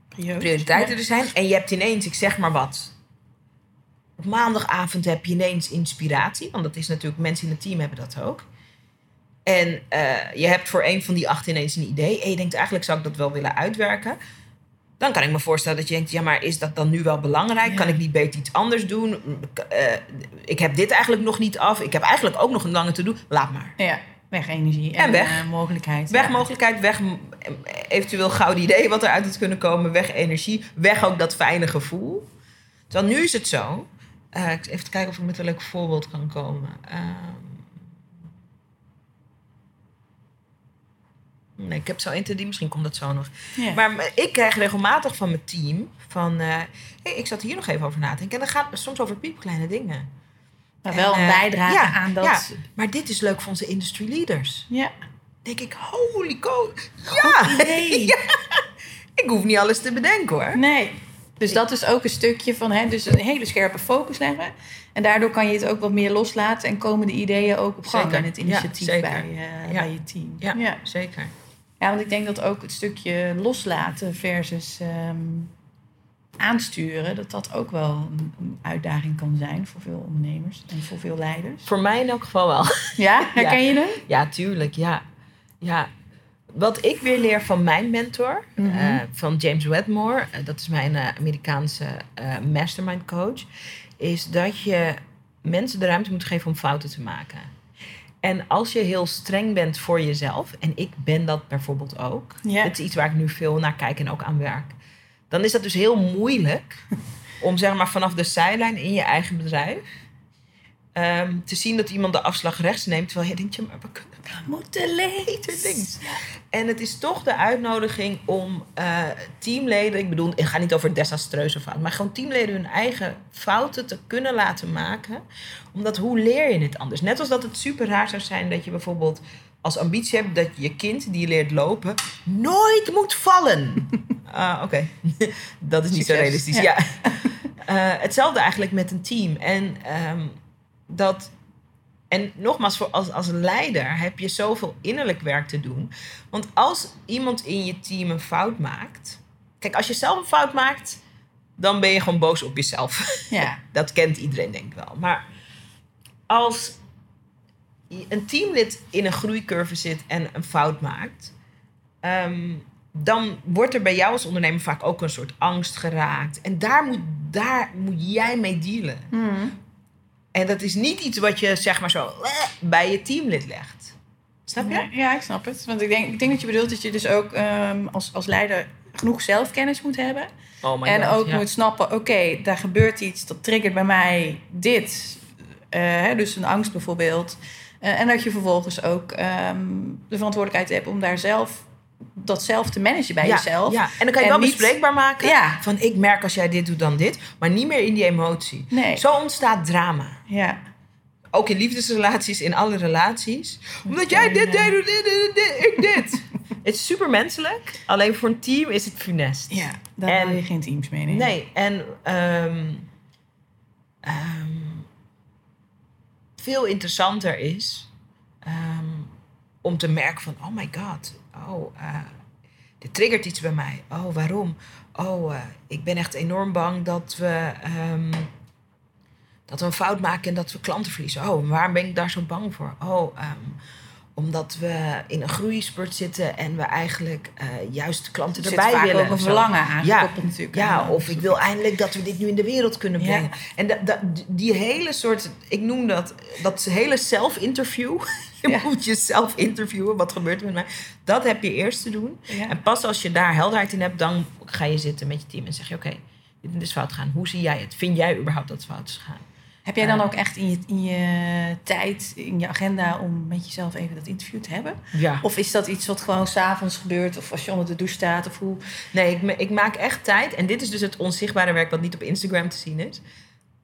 prioriteiten er zijn. En je hebt ineens, ik zeg maar wat. Op maandagavond heb je ineens inspiratie. Want dat is natuurlijk, mensen in het team hebben dat ook. En eh, je hebt voor een van die acht ineens een idee. En je denkt, eigenlijk zou ik dat wel willen uitwerken. Dan kan ik me voorstellen dat je denkt, ja, maar is dat dan nu wel belangrijk? Ja. Kan ik niet beter iets anders doen? Eh, ik heb dit eigenlijk nog niet af. Ik heb eigenlijk ook nog een lange te doen. Laat maar. Ja, weg energie en, En weg. eh, mogelijkheid. Weg Ja. mogelijkheid, weg eventueel gouden idee wat eruit had kunnen komen. Weg energie, weg ook dat fijne gevoel. Terwijl nu is het zo. ik- even kijken of ik met een leuk voorbeeld kan komen. Nee, ik heb zo één te die, misschien komt dat zo nog. Ja. Maar ik krijg regelmatig van mijn team van... eh, hey, ik zat hier nog even over na te denken. En dat gaat soms over piepkleine dingen. maar wel En, een eh, bijdrage ja, aan dat. ja. Maar dit is leuk voor onze industry leaders. Ja. denk ik, holy co. Ja. <laughs> ja. Ik hoef niet alles te bedenken hoor. Nee. Dus dat is ook een stukje van hè, dus een hele scherpe focus leggen. En daardoor kan je het ook wat meer loslaten en komen de ideeën ook op gang Zeker. en het initiatief Ja, bij, eh, Ja. bij je team. Ja. ja. Zeker. Ja, want ik denk dat ook het stukje loslaten versus ehm, aansturen, dat dat ook wel een, een uitdaging kan zijn voor veel ondernemers en voor veel leiders. Voor mij in elk geval wel. <laughs> Ja, herken je het? Ja, tuurlijk. Ja. ja. Wat ik weer leer van mijn mentor, Mhm. eh, van James Wedmore, eh, dat is mijn eh, Amerikaanse mastermind coach, is dat je mensen de ruimte moet geven om fouten te maken. En als je heel streng bent voor jezelf, en ik ben dat bijvoorbeeld ook, Ja. dat is iets waar ik nu veel naar kijk en ook aan werk, dan is dat dus heel moeilijk <laughs> om zeg maar vanaf de zijlijn in je eigen bedrijf ehm, te zien dat iemand de afslag rechts neemt, terwijl je denkt, ja, maar we kunnen Moeten links. En het is toch de uitnodiging om eh, teamleden, ik bedoel, ik ga niet over desastreuze fouten, maar gewoon teamleden hun eigen fouten te kunnen laten maken. Omdat hoe leer je het anders? Net als dat het super raar zou zijn dat je bijvoorbeeld als ambitie hebt dat je kind die leert lopen nooit moet vallen. <laughs> Ah, Oké, <laughs> dat is niet zo realistisch. Ja. Ja. Eh, hetzelfde eigenlijk met een team. En ehm, dat en nogmaals, voor als, als leider heb je zoveel innerlijk werk te doen. Want als iemand in je team een fout maakt. Kijk, als je zelf een fout maakt, dan ben je gewoon boos op jezelf. Ja. <laughs> Dat kent iedereen, denk ik wel. Maar als een teamlid in een groeicurve zit en een fout maakt. ehm, dan wordt er bij jou als ondernemer vaak ook een soort angst geraakt. En daar moet, daar moet jij mee dealen. Hmm. En dat is niet iets wat je zeg maar zo eh, bij je teamlid legt. Snap je? Ja, ja, ik snap het. Want ik denk, ik denk dat je bedoelt dat je dus ook ehm, als, als leider genoeg zelfkennis moet hebben. Oh my en God, ook ja. moet snappen, oké, daar gebeurt iets, dat triggert bij mij dit. Eh, hè, dus een angst bijvoorbeeld. Eh, en dat je vervolgens ook ehm, de verantwoordelijkheid hebt om daar zelf dat zelf te managen bij ja, jezelf. Ja. En dan kan je En wel niet- bespreekbaar maken. Ja. Van ik merk als jij dit doet dan dit. Maar niet meer in die emotie. Nee. Zo ontstaat drama. Ja. Ook in liefdesrelaties, in alle relaties. Omdat jij dit deed, dit, dit, dit, ik dit. <laughs> Het is super menselijk. Alleen voor een team is het funest. ja, daar En- wil je geen teams mee nemen. Nee, en ehm, ehm, veel interessanter is ehm, om te merken van, oh my god, oh, eh, dit triggert iets bij mij. Oh, waarom? Oh, eh, ik ben echt enorm bang dat we, ehm, dat we een fout maken en dat we klanten verliezen. Oh, waarom ben ik daar zo bang voor? Oh, ehm, omdat we in een groeispurt zitten en we eigenlijk eh, juist klanten Er erbij vaak willen. ook een verlangen natuurlijk. Ja, aan, of ik wil eindelijk dat we dit nu in de wereld kunnen Ja. brengen. En da- die hele soort, ik noem dat, dat hele self-interview. <laughs> Je Ja. moet jezelf interviewen, wat gebeurt er met mij? Dat heb je eerst te doen. Ja. En pas als je daar helderheid in hebt, dan ga je zitten met je team en zeg je: Oké, dit is fout gegaan. Hoe zie jij het? Vind jij überhaupt dat het fout is gegaan? Heb jij dan Eh. ook echt in je, in je tijd, in je agenda om met jezelf even dat interview te hebben? Ja. Of is dat iets wat gewoon s'avonds gebeurt of als je onder de douche staat? Of hoe? Nee, ik, ik maak echt tijd. En dit is dus het onzichtbare werk wat niet op Instagram te zien is.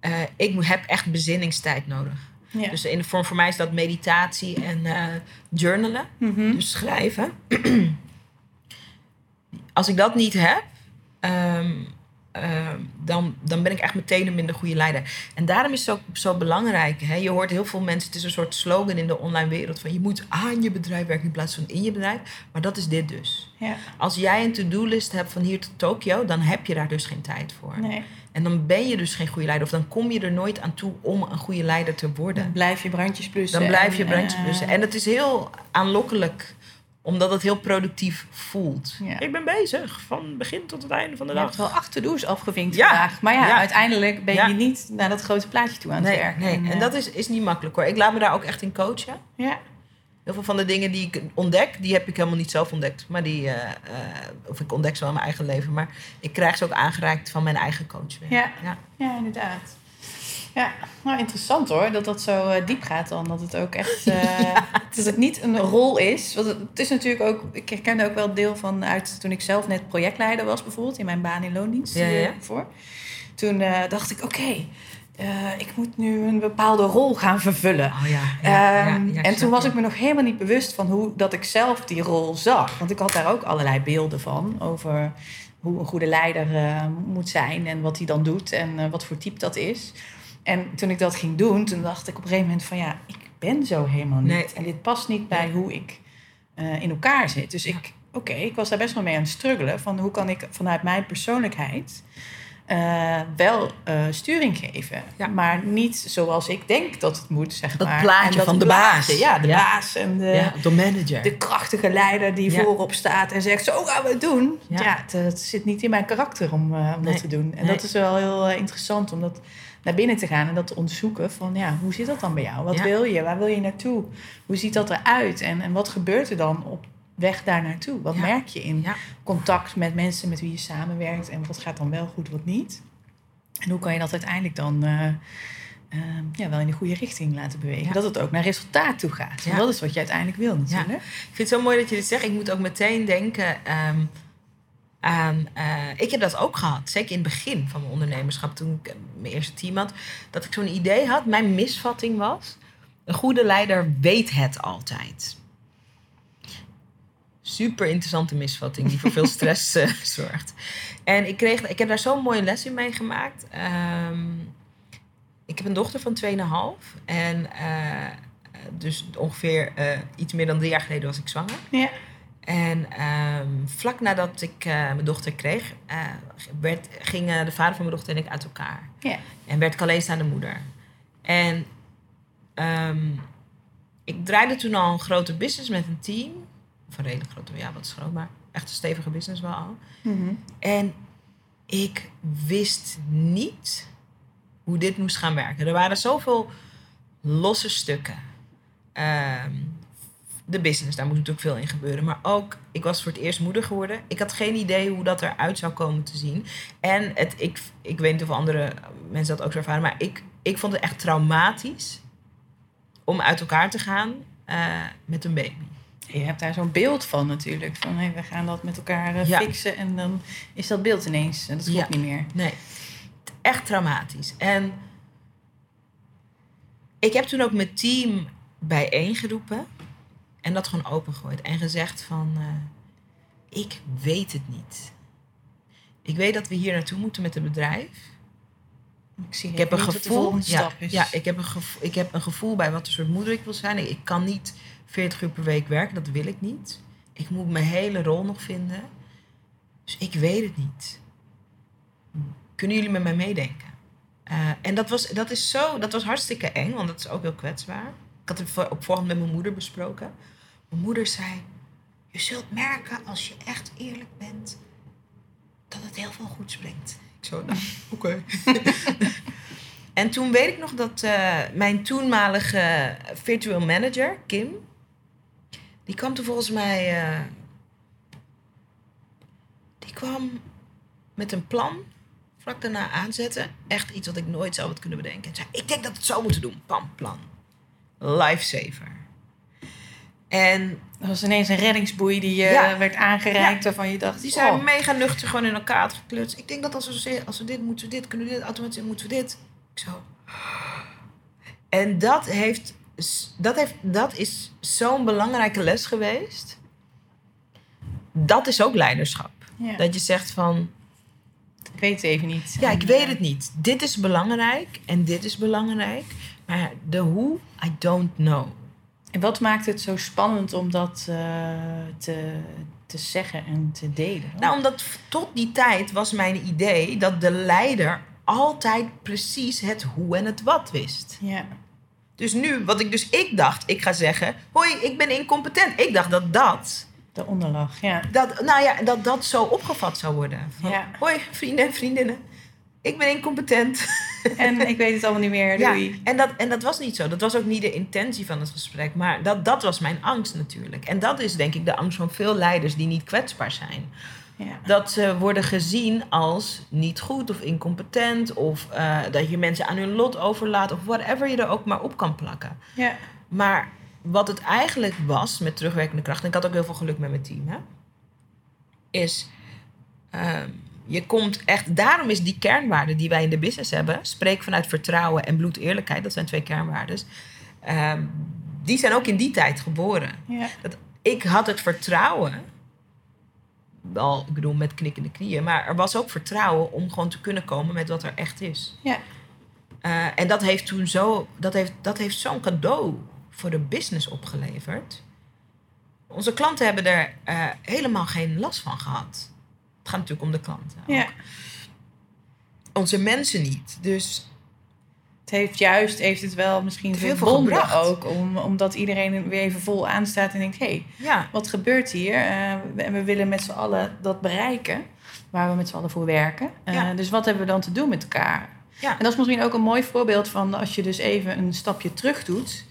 Eh, ik heb echt bezinningstijd nodig. Ja. Dus in de vorm voor mij is dat meditatie en eh, journalen. Mhm. Dus schrijven. <clears throat> Als ik dat niet heb, ehm, ehm, dan, dan ben ik echt meteen een minder goede leider. En daarom is het ook zo belangrijk. Hè? Je hoort heel veel mensen, het is een soort slogan in de online wereld... van je moet aan je bedrijf werken in plaats van in je bedrijf. Maar dat is dit dus. ja. Als jij een to-do-list hebt van hier tot Tokio... dan heb je daar dus geen tijd voor. Nee. En dan ben je dus geen goede leider. Of dan kom je er nooit aan toe om een goede leider te worden. Dan blijf je brandjes blussen. Dan blijf je en, brandjes eh, blussen. En het is heel aanlokkelijk, omdat het heel productief voelt. Ja. Ik ben bezig, van begin tot het einde van de Je dag. hebt wel acht to-do's afgevinkt Ja. vandaag. Maar ja, Ja. uiteindelijk ben je niet naar dat grote plaatje toe aan het Nee, werken. nee. en dat is, is niet makkelijk hoor. Ik laat me daar ook echt in coachen. Ja. Heel veel van de dingen die ik ontdek, die heb ik helemaal niet zelf ontdekt. Maar die, eh, eh, of ik ontdek ze wel in mijn eigen leven. Maar ik krijg ze ook aangereikt van mijn eigen coach. weer. Ja. ja. Ja, inderdaad. Ja, nou interessant hoor, dat dat zo eh, diep gaat dan. Dat het ook echt, <laughs> eh, dat het niet een rol is. Want het, het is natuurlijk ook, ik herkende ook wel deel van uit toen ik zelf net projectleider was bijvoorbeeld. In mijn baan in loondienst Ja, ja, ja. voor. Toen eh, dacht ik, oké, eh, ik moet nu een bepaalde rol gaan vervullen. Oh ja. Ehm, ja, en toen was ik me nog helemaal niet bewust van hoe dat ik zelf die rol zag. Want ik had daar ook allerlei beelden van over hoe een goede leider eh, moet zijn en wat hij dan doet en eh, wat voor type dat is. En toen ik dat ging doen, toen dacht ik op een gegeven moment van ja, ik ben zo helemaal niet. Nee. En dit past niet bij hoe ik eh, in elkaar zit. Dus ik, oké, ik was daar best wel mee aan het struggelen van hoe kan ik vanuit mijn persoonlijkheid eh, wel eh, sturing geven. Ja. Maar niet zoals ik denk dat het moet, zeg Dat maar. plaatje En dat van de plaatje, baas. Ja, de Ja. baas en de, ja, de manager. de krachtige leider die voorop staat en zegt: Zo gaan we het doen. Ja. Het, het zit niet in mijn karakter om, om Nee. dat te doen. En Nee. dat is wel heel interessant om dat naar binnen te gaan en dat te onderzoeken. Van ja, hoe zit dat dan bij jou? Wat Ja. wil je? Waar wil je naartoe? Hoe ziet dat eruit? En, en wat gebeurt er dan op weg daar naartoe? Wat Ja. merk je in Ja. contact met mensen met wie je samenwerkt? En wat gaat dan wel goed, wat niet? En hoe kan je dat uiteindelijk dan eh, eh, ja, wel in de goede richting laten bewegen? Dat het ook naar resultaat toe gaat. Want dat is wat je uiteindelijk wil natuurlijk. Ik vind het zo mooi dat je dit zegt. Ik moet ook meteen denken ehm, aan... eh, ik heb dat ook gehad. Zeker in het begin van mijn ondernemerschap. Toen ik eh, mijn eerste team had. Dat ik zo'n idee had. Mijn misvatting was... Een goede leider weet het altijd. Super interessante misvatting. Die voor veel <laughs> stress eh, zorgt. En ik, kreeg, ik heb daar zo'n mooie les in meegemaakt. Ehm, ik heb een dochter van 2,5. En... eh, dus ongeveer iets meer dan drie jaar geleden was ik zwanger. Ja. En ehm, vlak nadat ik eh, mijn dochter kreeg, eh, werd, gingen de vader van mijn dochter en ik uit elkaar. Ja. En werd ik alleenstaande moeder. En ehm, ik draaide toen al een grote business met een team. Of een redelijk grote, ja, wat is groot, maar echt een stevige business wel al. Mhm. En ik wist niet hoe dit moest gaan werken. Er waren zoveel losse stukken. Ehm, de business, daar moet natuurlijk veel in gebeuren. Maar ook, ik was voor het eerst moeder geworden. Ik had geen idee hoe dat eruit zou komen te zien. En het, ik, ik weet niet of andere mensen dat ook zo ervaren. Maar ik, ik vond het echt traumatisch om uit elkaar te gaan eh, met een baby. Je hebt daar zo'n beeld van natuurlijk. Van hey, we gaan dat met elkaar eh, Ja. fixen. En dan is dat beeld ineens. En dat klopt Ja. niet meer. Nee, echt traumatisch. En ik heb toen ook mijn team bijeengeroepen en dat gewoon opengegooid en gezegd van, eh, ik weet het niet. Ik weet dat we hier naartoe moeten met het bedrijf. Ik, zie Ik heb een gevoel. Ja, ja ik, heb een gevoel ik heb een gevoel bij wat voor soort moeder ik wil zijn. Ik kan niet 40 uur per week werken, dat wil ik niet. Ik moet mijn hele rol nog vinden. Dus ik weet het niet. Kunnen jullie met mij meedenken? Eh, en dat was, dat, is zo, dat was hartstikke eng, want dat is ook heel kwetsbaar. Ik had het op voorhand met mijn moeder besproken. Mijn moeder zei: Je zult merken als je echt eerlijk bent dat het heel veel goeds brengt. Ik zo, nou, oké. <laughs> En toen weet ik nog dat eh, mijn toenmalige virtual manager, Kim, die kwam toen volgens mij. eh, die kwam met een plan, vlak daarna aanzetten. Echt iets wat ik nooit zou had kunnen bedenken. En zei: Ik denk dat we het zo moeten doen. Pam, plan. Lifesaver. En Dat was ineens een reddingsboei die je Ja. werd aangereikt. Waarvan je dacht, die zijn oh, mega nuchter gewoon in elkaar geklutst. Ik denk dat als we, als we dit moeten, we dit kunnen we dit automatiseren, moeten we dit. Ik zo. En dat heeft, dat heeft, dat is zo'n belangrijke les geweest. Dat is ook leiderschap. ja, Dat je zegt van, ik weet het even niet. ja, ik weet eh, het niet. Dit is belangrijk en dit is belangrijk. Maar de hoe, I don't know. En wat maakt het zo spannend om dat eh, te, te zeggen en te delen? Nou, omdat tot die tijd was mijn idee dat de leider altijd precies het hoe en het wat wist. ja. Dus nu, wat ik dus ik dacht, ik ga zeggen, hoi, ik ben incompetent. Ik dacht dat dat, De onderlag, ja. dat, nou ja, dat dat zo opgevat zou worden. Van, Ja. Hoi, vrienden en vriendinnen, ik ben incompetent. En ik weet het allemaal niet meer, <laughs> Ja, en, dat, en dat was niet zo. Dat was ook niet de intentie van het gesprek. Maar dat, dat was mijn angst natuurlijk. En dat is denk ik de angst van veel leiders die niet kwetsbaar zijn. Ja. Dat ze worden gezien als niet goed of incompetent. Of eh, dat je mensen aan hun lot overlaat. Of whatever je er ook maar op kan plakken. ja. Maar wat het eigenlijk was met terugwerkende kracht. En ik had ook heel veel geluk met mijn team. Hè, is. ehm, je komt echt. Daarom is die kernwaarde die wij in de business hebben. Spreek vanuit vertrouwen en bloedeerlijkheid. Dat zijn twee kernwaarden. ehm, die zijn ook in die tijd geboren ja. ik had het vertrouwen. Wel, ik bedoel, met knikkende knieën. Maar er was ook vertrouwen om gewoon te kunnen komen met wat er echt is. Ja. Eh, en dat heeft toen zo, dat heeft, dat heeft zo'n cadeau voor de business opgeleverd. Onze klanten hebben er eh, helemaal geen last van gehad. Het gaat natuurlijk om de klanten. ook. ja. Onze mensen niet. Dus Het heeft juist heeft het wel misschien verbonden veel ook. Om, omdat iedereen weer even vol aanstaat en denkt... hé, hey, ja, wat gebeurt hier? Eh, en we willen met z'n allen dat bereiken. Waar we met z'n allen voor werken. Eh, Ja. Dus wat hebben we dan te doen met elkaar? ja. En dat is misschien ook een mooi voorbeeld van... als je dus even een stapje terug doet...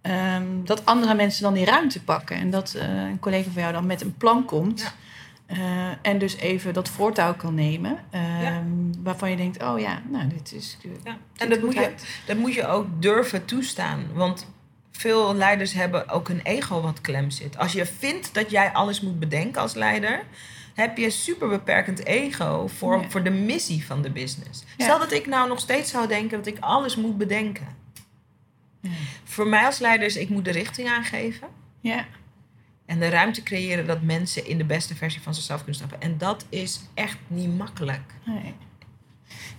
ehm, dat andere mensen dan die ruimte pakken. En dat eh, een collega van jou dan met een plan komt... Ja. eh, en dus even dat voortouw kan nemen. ehm, Ja. Waarvan je denkt, oh ja, nou, dit is... Ja, ziet en dat moet, je, uit. dat moet je ook durven toestaan. Want veel leiders hebben ook een ego wat klem zit. Als je vindt dat jij alles moet bedenken als leider, heb je een super beperkend ego voor, Ja. voor de missie van de business. Ja. Stel dat ik nou nog steeds zou denken dat ik alles moet bedenken. Ja. Voor mij als leider is ik moet de richting aangeven. Ja, En de ruimte creëren dat mensen in de beste versie van zichzelf kunnen stappen. En dat is echt niet makkelijk. nee.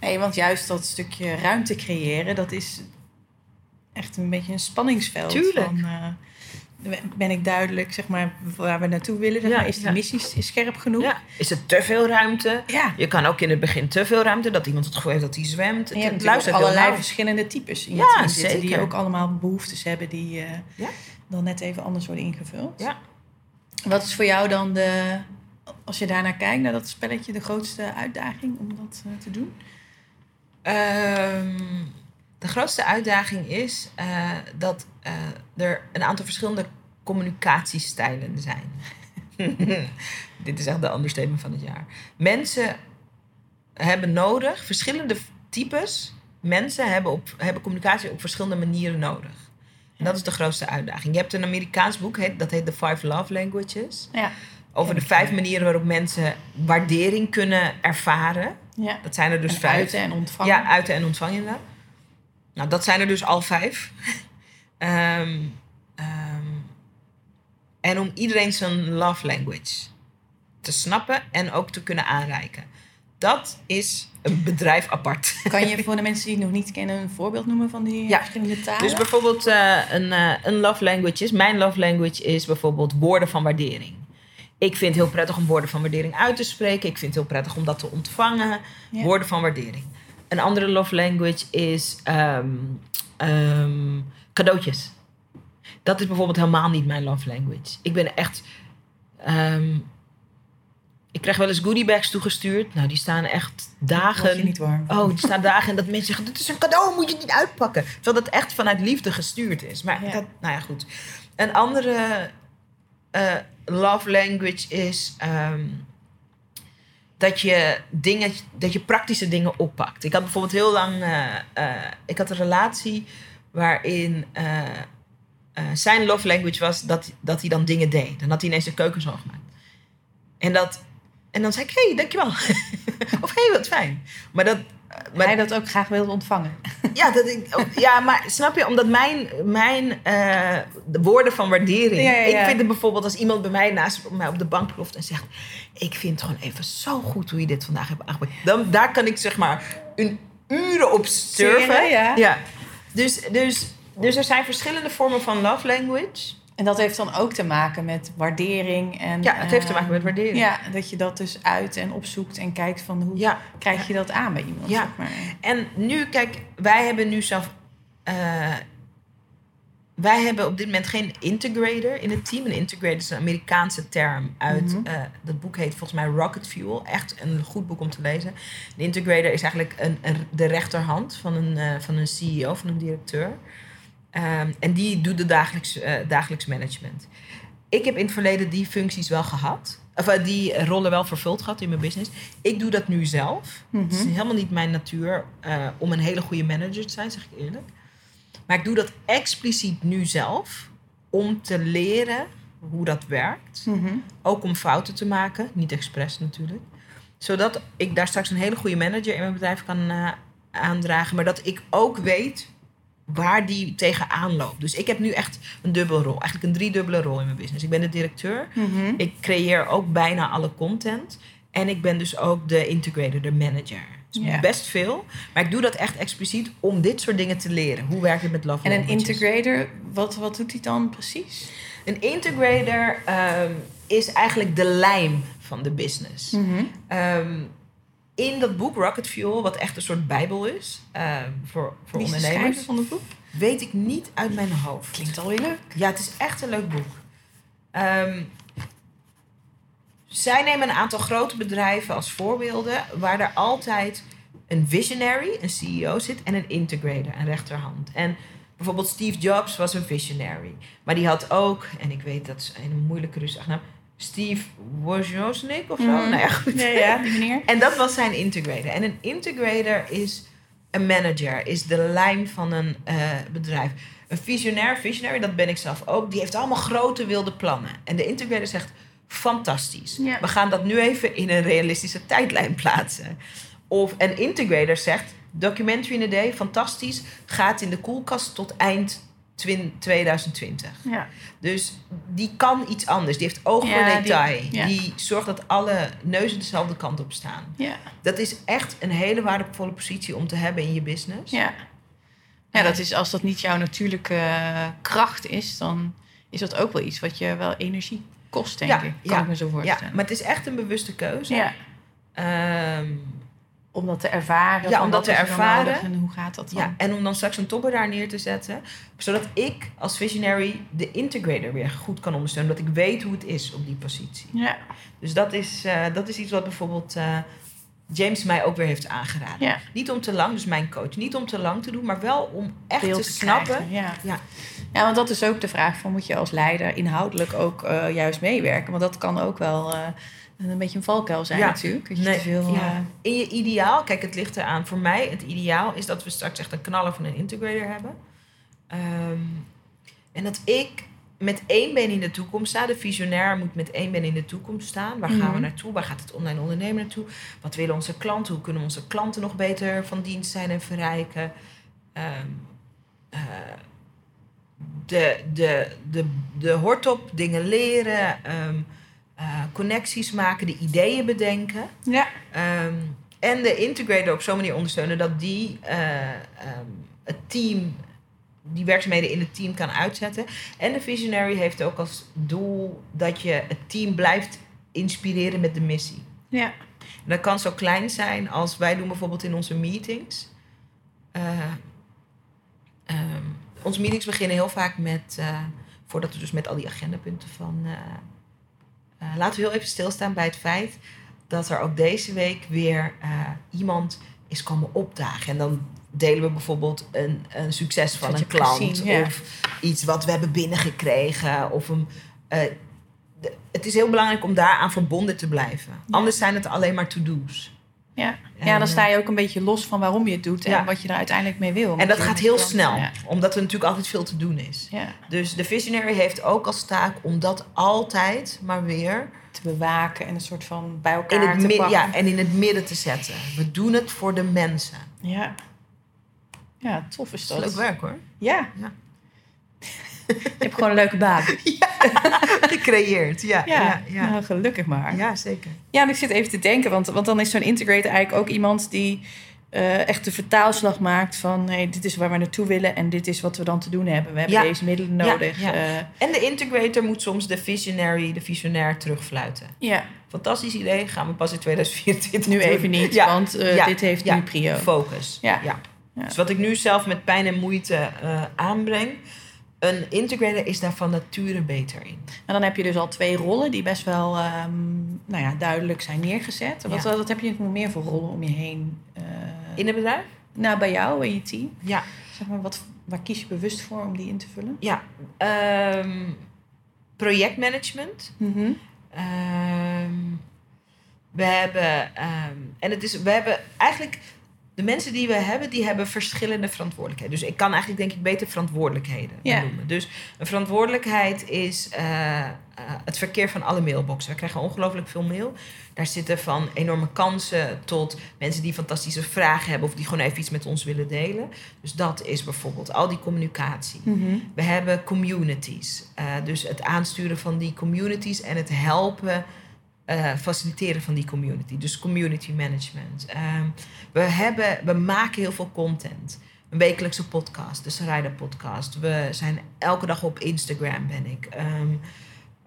Nee, want juist dat stukje ruimte creëren, dat is echt een beetje een spanningsveld. Tuurlijk. Van, eh, ben ik duidelijk, zeg maar, waar we naartoe willen? Zeg maar, is de ja. missie scherp genoeg? Ja. Is er te veel ruimte? Ja. Je kan ook in het begin te veel ruimte, dat iemand het gevoel heeft dat hij zwemt. En je hebt luistert allerlei nauw. verschillende types in je Ja, team zitten, die ook allemaal behoeftes hebben die eh, dan net even anders worden ingevuld. Ja. Wat is voor jou dan de als je daarnaar kijkt, naar dat spelletje, de grootste uitdaging om dat eh, te doen? Ehm, de grootste uitdaging is eh, dat eh, er een aantal verschillende communicatiestijlen zijn. <laughs> Dit is echt de understatement van het jaar. Mensen hebben nodig, verschillende types mensen hebben, op, hebben communicatie op verschillende manieren nodig. En dat is de grootste uitdaging. Je hebt een Amerikaans boek, dat heet The Five Love Languages. Ja. Over de vijf manieren waarop mensen waardering kunnen ervaren. ja. Dat zijn er dus En vijf. uiten en ontvangen. Ja, uiten en ontvangen inderdaad. Nou, dat zijn er dus al vijf. <laughs> Ehm, ehm, en om iedereen zijn love language te snappen en ook te kunnen aanreiken. Dat is een bedrijf apart. <laughs> Kan je voor de mensen die het nog niet kennen een voorbeeld noemen van die Ja. verschillende talen? Dus bijvoorbeeld eh, een, eh, een love language is... Mijn love language is bijvoorbeeld woorden van waardering. Ik vind het heel prettig om woorden van waardering uit te spreken. Ik vind het heel prettig om dat te ontvangen. Ja. Woorden van waardering. Een andere love language is ehm, ehm, cadeautjes. Dat is bijvoorbeeld helemaal niet mijn love language. Ik ben echt... ehm, ik krijg wel eens goodiebags toegestuurd. Nou, die staan echt dagen... Je niet warm. Oh, die staan dagen en dat mensen zeggen: Dit is een cadeau, moet je niet uitpakken. Terwijl dat echt vanuit liefde gestuurd is. Maar Ja. dat, nou ja, goed. Een andere eh, love language is ehm, dat, je dingen, dat je praktische dingen oppakt. Ik had bijvoorbeeld heel lang. eh, eh, ik had een relatie waarin. zijn love language was dat, dat hij dan dingen deed. Dan had hij ineens de keuken gemaakt. En, dat, en dan zei ik, hé, hey, dankjewel. of hé, hey, wat fijn. Maar dat... Maar, Hij dat ook graag wilde ontvangen. <laughs> ja, dat ik, ja, maar snap je? Omdat mijn, mijn eh, de woorden van waardering... Ja, ja, ja. Ik vind het bijvoorbeeld als iemand bij mij naast mij op de bank ploft en zegt... Ik vind het gewoon even zo goed hoe je dit vandaag hebt aangepakt. Dan, daar kan ik zeg maar een uren op surfen. Ja. Dus, dus, dus er zijn verschillende vormen van love language. En dat heeft dan ook te maken met waardering. En, Ja, het heeft te maken met eh, waardering. Ja, dat je dat dus uit en opzoekt en kijkt van hoe Ja. krijg je dat aan bij iemand. Ja. Zeg maar. En nu, kijk, wij hebben nu zelf. eh, wij hebben op dit moment geen integrator in het team. Een integrator is een Amerikaanse term uit. Mhm. eh, dat boek heet volgens mij Rocket Fuel. Echt een goed boek om te lezen. Een integrator is eigenlijk een, een, de rechterhand van een, eh, van een CEO, van een directeur. Ehm, en die doet de dagelijks, eh, dagelijks management. Ik heb in het verleden die functies wel gehad. Of eh, die rollen wel vervuld gehad in mijn business. Ik doe dat nu zelf. Het is Mhm. helemaal niet mijn natuur eh, om een hele goede manager te zijn, zeg ik eerlijk. Maar ik doe dat expliciet nu zelf om te leren hoe dat werkt. Mhm. Ook om fouten te maken, niet expres natuurlijk. Zodat ik daar straks een hele goede manager in mijn bedrijf kan aandragen. Maar dat ik ook weet waar die tegenaan loopt. Dus ik heb nu echt een dubbele rol. Eigenlijk een driedubbele rol in mijn business. Ik ben de directeur. Mhm. Ik creëer ook bijna alle content. En ik ben dus ook de integrator, de manager. Dus Ja. best veel. Maar ik doe dat echt expliciet om dit soort dingen te leren. Hoe werkt het met love En een integrator, wat, wat doet hij dan precies? Een integrator ehm, is eigenlijk de lijm van de business. Mhm. Ehm, in dat boek Rocket Fuel, wat echt een soort bijbel is ehm, voor, voor Wie is de ondernemers, van het boek? weet ik niet uit mijn hoofd. Klinkt alweer leuk. Ja, het is echt een leuk boek. Ehm, zij nemen een aantal grote bedrijven als voorbeelden, waar er altijd een visionary, een CEO zit, en een integrator, een rechterhand. En bijvoorbeeld Steve Jobs was een visionary. Maar die had ook, en ik weet dat is een moeilijke rustige naam, Steve Wozniak of zo. Mhm. Nou ja, goed. Ja, ja, die meneer. En dat was zijn integrator. En een integrator is een manager, is de lijn van een eh, bedrijf. Een visionair, visionary, dat ben ik zelf ook, die heeft allemaal grote wilde plannen. En de integrator zegt, fantastisch. Ja. We gaan dat nu even in een realistische tijdlijn plaatsen. Of een integrator zegt, documentary in a day, fantastisch, gaat in de koelkast tot eind 2020. Ja. Dus die kan iets anders. Die heeft oog voor Ja, die- detail. ja. die zorgt dat alle neuzen dezelfde kant op staan. Ja. Dat is echt een hele waardevolle positie om te hebben in je business. Ja. Ja, dat is, als dat niet jouw natuurlijke eh, kracht is, dan is dat ook wel iets wat je wel energie kost, denk Ja, ik. Kan ja, ik me zo Ja, voorstellen. maar het is echt een bewuste keuze. Ja. Ehm, om dat te ervaren. Ja, om dat te er ervaren. En hoe gaat dat dan? Ja, en om dan straks een topper daar neer te zetten. Zodat ik als visionary de integrator weer goed kan ondersteunen. Dat ik weet hoe het is op die positie. ja. Dus dat is, eh, dat is iets wat bijvoorbeeld eh, James mij ook weer heeft aangeraden. Ja. Niet om te lang, dus mijn coach, niet om te lang te doen, maar wel om echt beeld te snappen. Ja. Ja. ja, want dat is ook de vraag van moet je als leider inhoudelijk ook eh, juist meewerken? Want dat kan ook wel een beetje een valkuil zijn Ja. natuurlijk. Dat je Nee, te veel, ja. eh, In je ideaal, kijk, het ligt eraan. Voor mij, het ideaal is dat we straks echt een knaller van een integrator hebben. Ehm, en dat ik met één been in de toekomst sta. De visionair moet met één been in de toekomst staan. Waar gaan we Mhm. naartoe? Waar gaat het online ondernemen naartoe? Wat willen onze klanten? Hoe kunnen onze klanten nog beter van dienst zijn en verrijken? Ehm, eh, de, de, de, de hort op, dingen leren, ehm, eh, connecties maken, de ideeën bedenken. ja. Ehm, en de integrator op zo'n manier ondersteunen dat die eh, ehm, het team, die werkzaamheden in het team kan uitzetten. En de visionary heeft ook als doel dat je het team blijft inspireren met de missie. ja. En dat kan zo klein zijn als wij doen bijvoorbeeld in onze meetings. Eh, ehm, onze meetings beginnen heel vaak met, voordat we dus met al die agendapunten van. Eh, laten we heel even stilstaan bij het feit dat er ook deze week weer eh, iemand is komen opdagen. En dan delen we bijvoorbeeld een, een succes van een klant. gezien, ja. Of iets wat we hebben binnengekregen. Of een, eh, de- het is heel belangrijk om daaraan verbonden te blijven. Anders zijn het alleen maar to-do's. Ja. Ja, dan eh, sta je ook een beetje los van waarom je het doet en Ja. wat je er uiteindelijk mee wil. En dat gaat heel snel, Ja. omdat er natuurlijk altijd veel te doen is. ja. Dus de visionary heeft ook als taak om dat altijd maar weer Te bewaken en een soort van bij in elkaar het, te ja, en in het midden te zetten. We doen het voor de mensen. Ja. Ja, tof is Dat is dat. leuk werk hoor. Ja. Je hebt gewoon een leuke baan. <laughs> Gecreëerd, ja. Ja, Ja, ja. Nou, gelukkig maar. Ja, zeker. Ja, en ik zit even te denken, want, want dan is zo'n integrator eigenlijk ook iemand die eh, echt de vertaalslag maakt van hey, dit is waar we naartoe willen en dit is wat we dan te doen hebben. We hebben Ja. deze middelen nodig. ja. Eh, En de integrator moet soms de visionary, de visionair terugfluiten. ja, Fantastisch idee, gaan we pas in 2024 nu even niet, want eh, dit heeft nu prio. Focus. Ja. Dus wat ik nu zelf met pijn en moeite aanbreng, een integrator is daar van nature beter in. En dan heb je dus al twee rollen die best wel ehm, nou ja, duidelijk zijn neergezet. Wat, Ja. wat heb je nog meer voor rollen om je heen? eh, In het bedrijf? nou, bij jou en je team. Ja. Zeg maar, wat, waar kies je bewust voor om die in te vullen? ja. Ehm, projectmanagement. Mhm. Ehm, we hebben, en het is, we hebben eigenlijk, de mensen die we hebben, die hebben verschillende verantwoordelijkheden. Dus ik kan eigenlijk denk ik beter verantwoordelijkheden Ja. noemen. Dus een verantwoordelijkheid is eh, eh, het verkeer van alle mailboxen. We krijgen ongelooflijk veel mail. Daar zitten van enorme kansen tot mensen die fantastische vragen hebben of die gewoon even iets met ons willen delen. Dus dat is bijvoorbeeld al die communicatie. Mhm. We hebben communities. Eh, dus het aansturen van die communities en het helpen eh, faciliteren van die community. Dus community management. Ehm, we, hebben, we maken heel veel content. Een wekelijkse podcast, de Sarayda podcast. We zijn elke dag op Instagram ben ik. Ehm,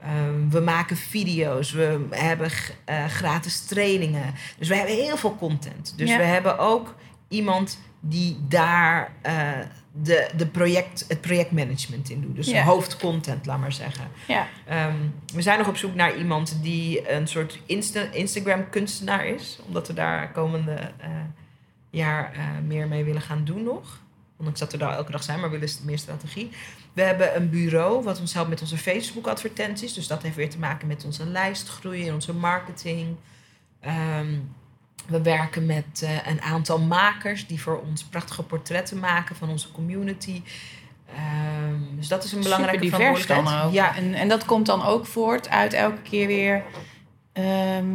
ehm, we maken video's. We hebben eh, gratis trainingen. Dus we hebben heel veel content. Dus Ja. we hebben ook iemand die daar eh, de, de project, het projectmanagement in doet. Dus Ja. hoofdcontent, laat maar zeggen. Ja. Ehm, we zijn nog op zoek naar iemand die een soort Insta Instagram-kunstenaar is. Omdat we daar komende eh, jaar eh, meer mee willen gaan doen nog. Ondanks dat we daar elke dag zijn, maar we willen meer strategie. We hebben een bureau wat ons helpt met onze Facebook-advertenties. Dus dat heeft weer te maken met onze lijstgroei en onze marketing. Ehm, we werken met eh, een aantal makers die voor ons prachtige portretten maken van onze community. Ehm, dus dat is een belangrijke Super divers dan ook. Ja, En, en dat komt dan ook voort uit elke keer weer... ehm,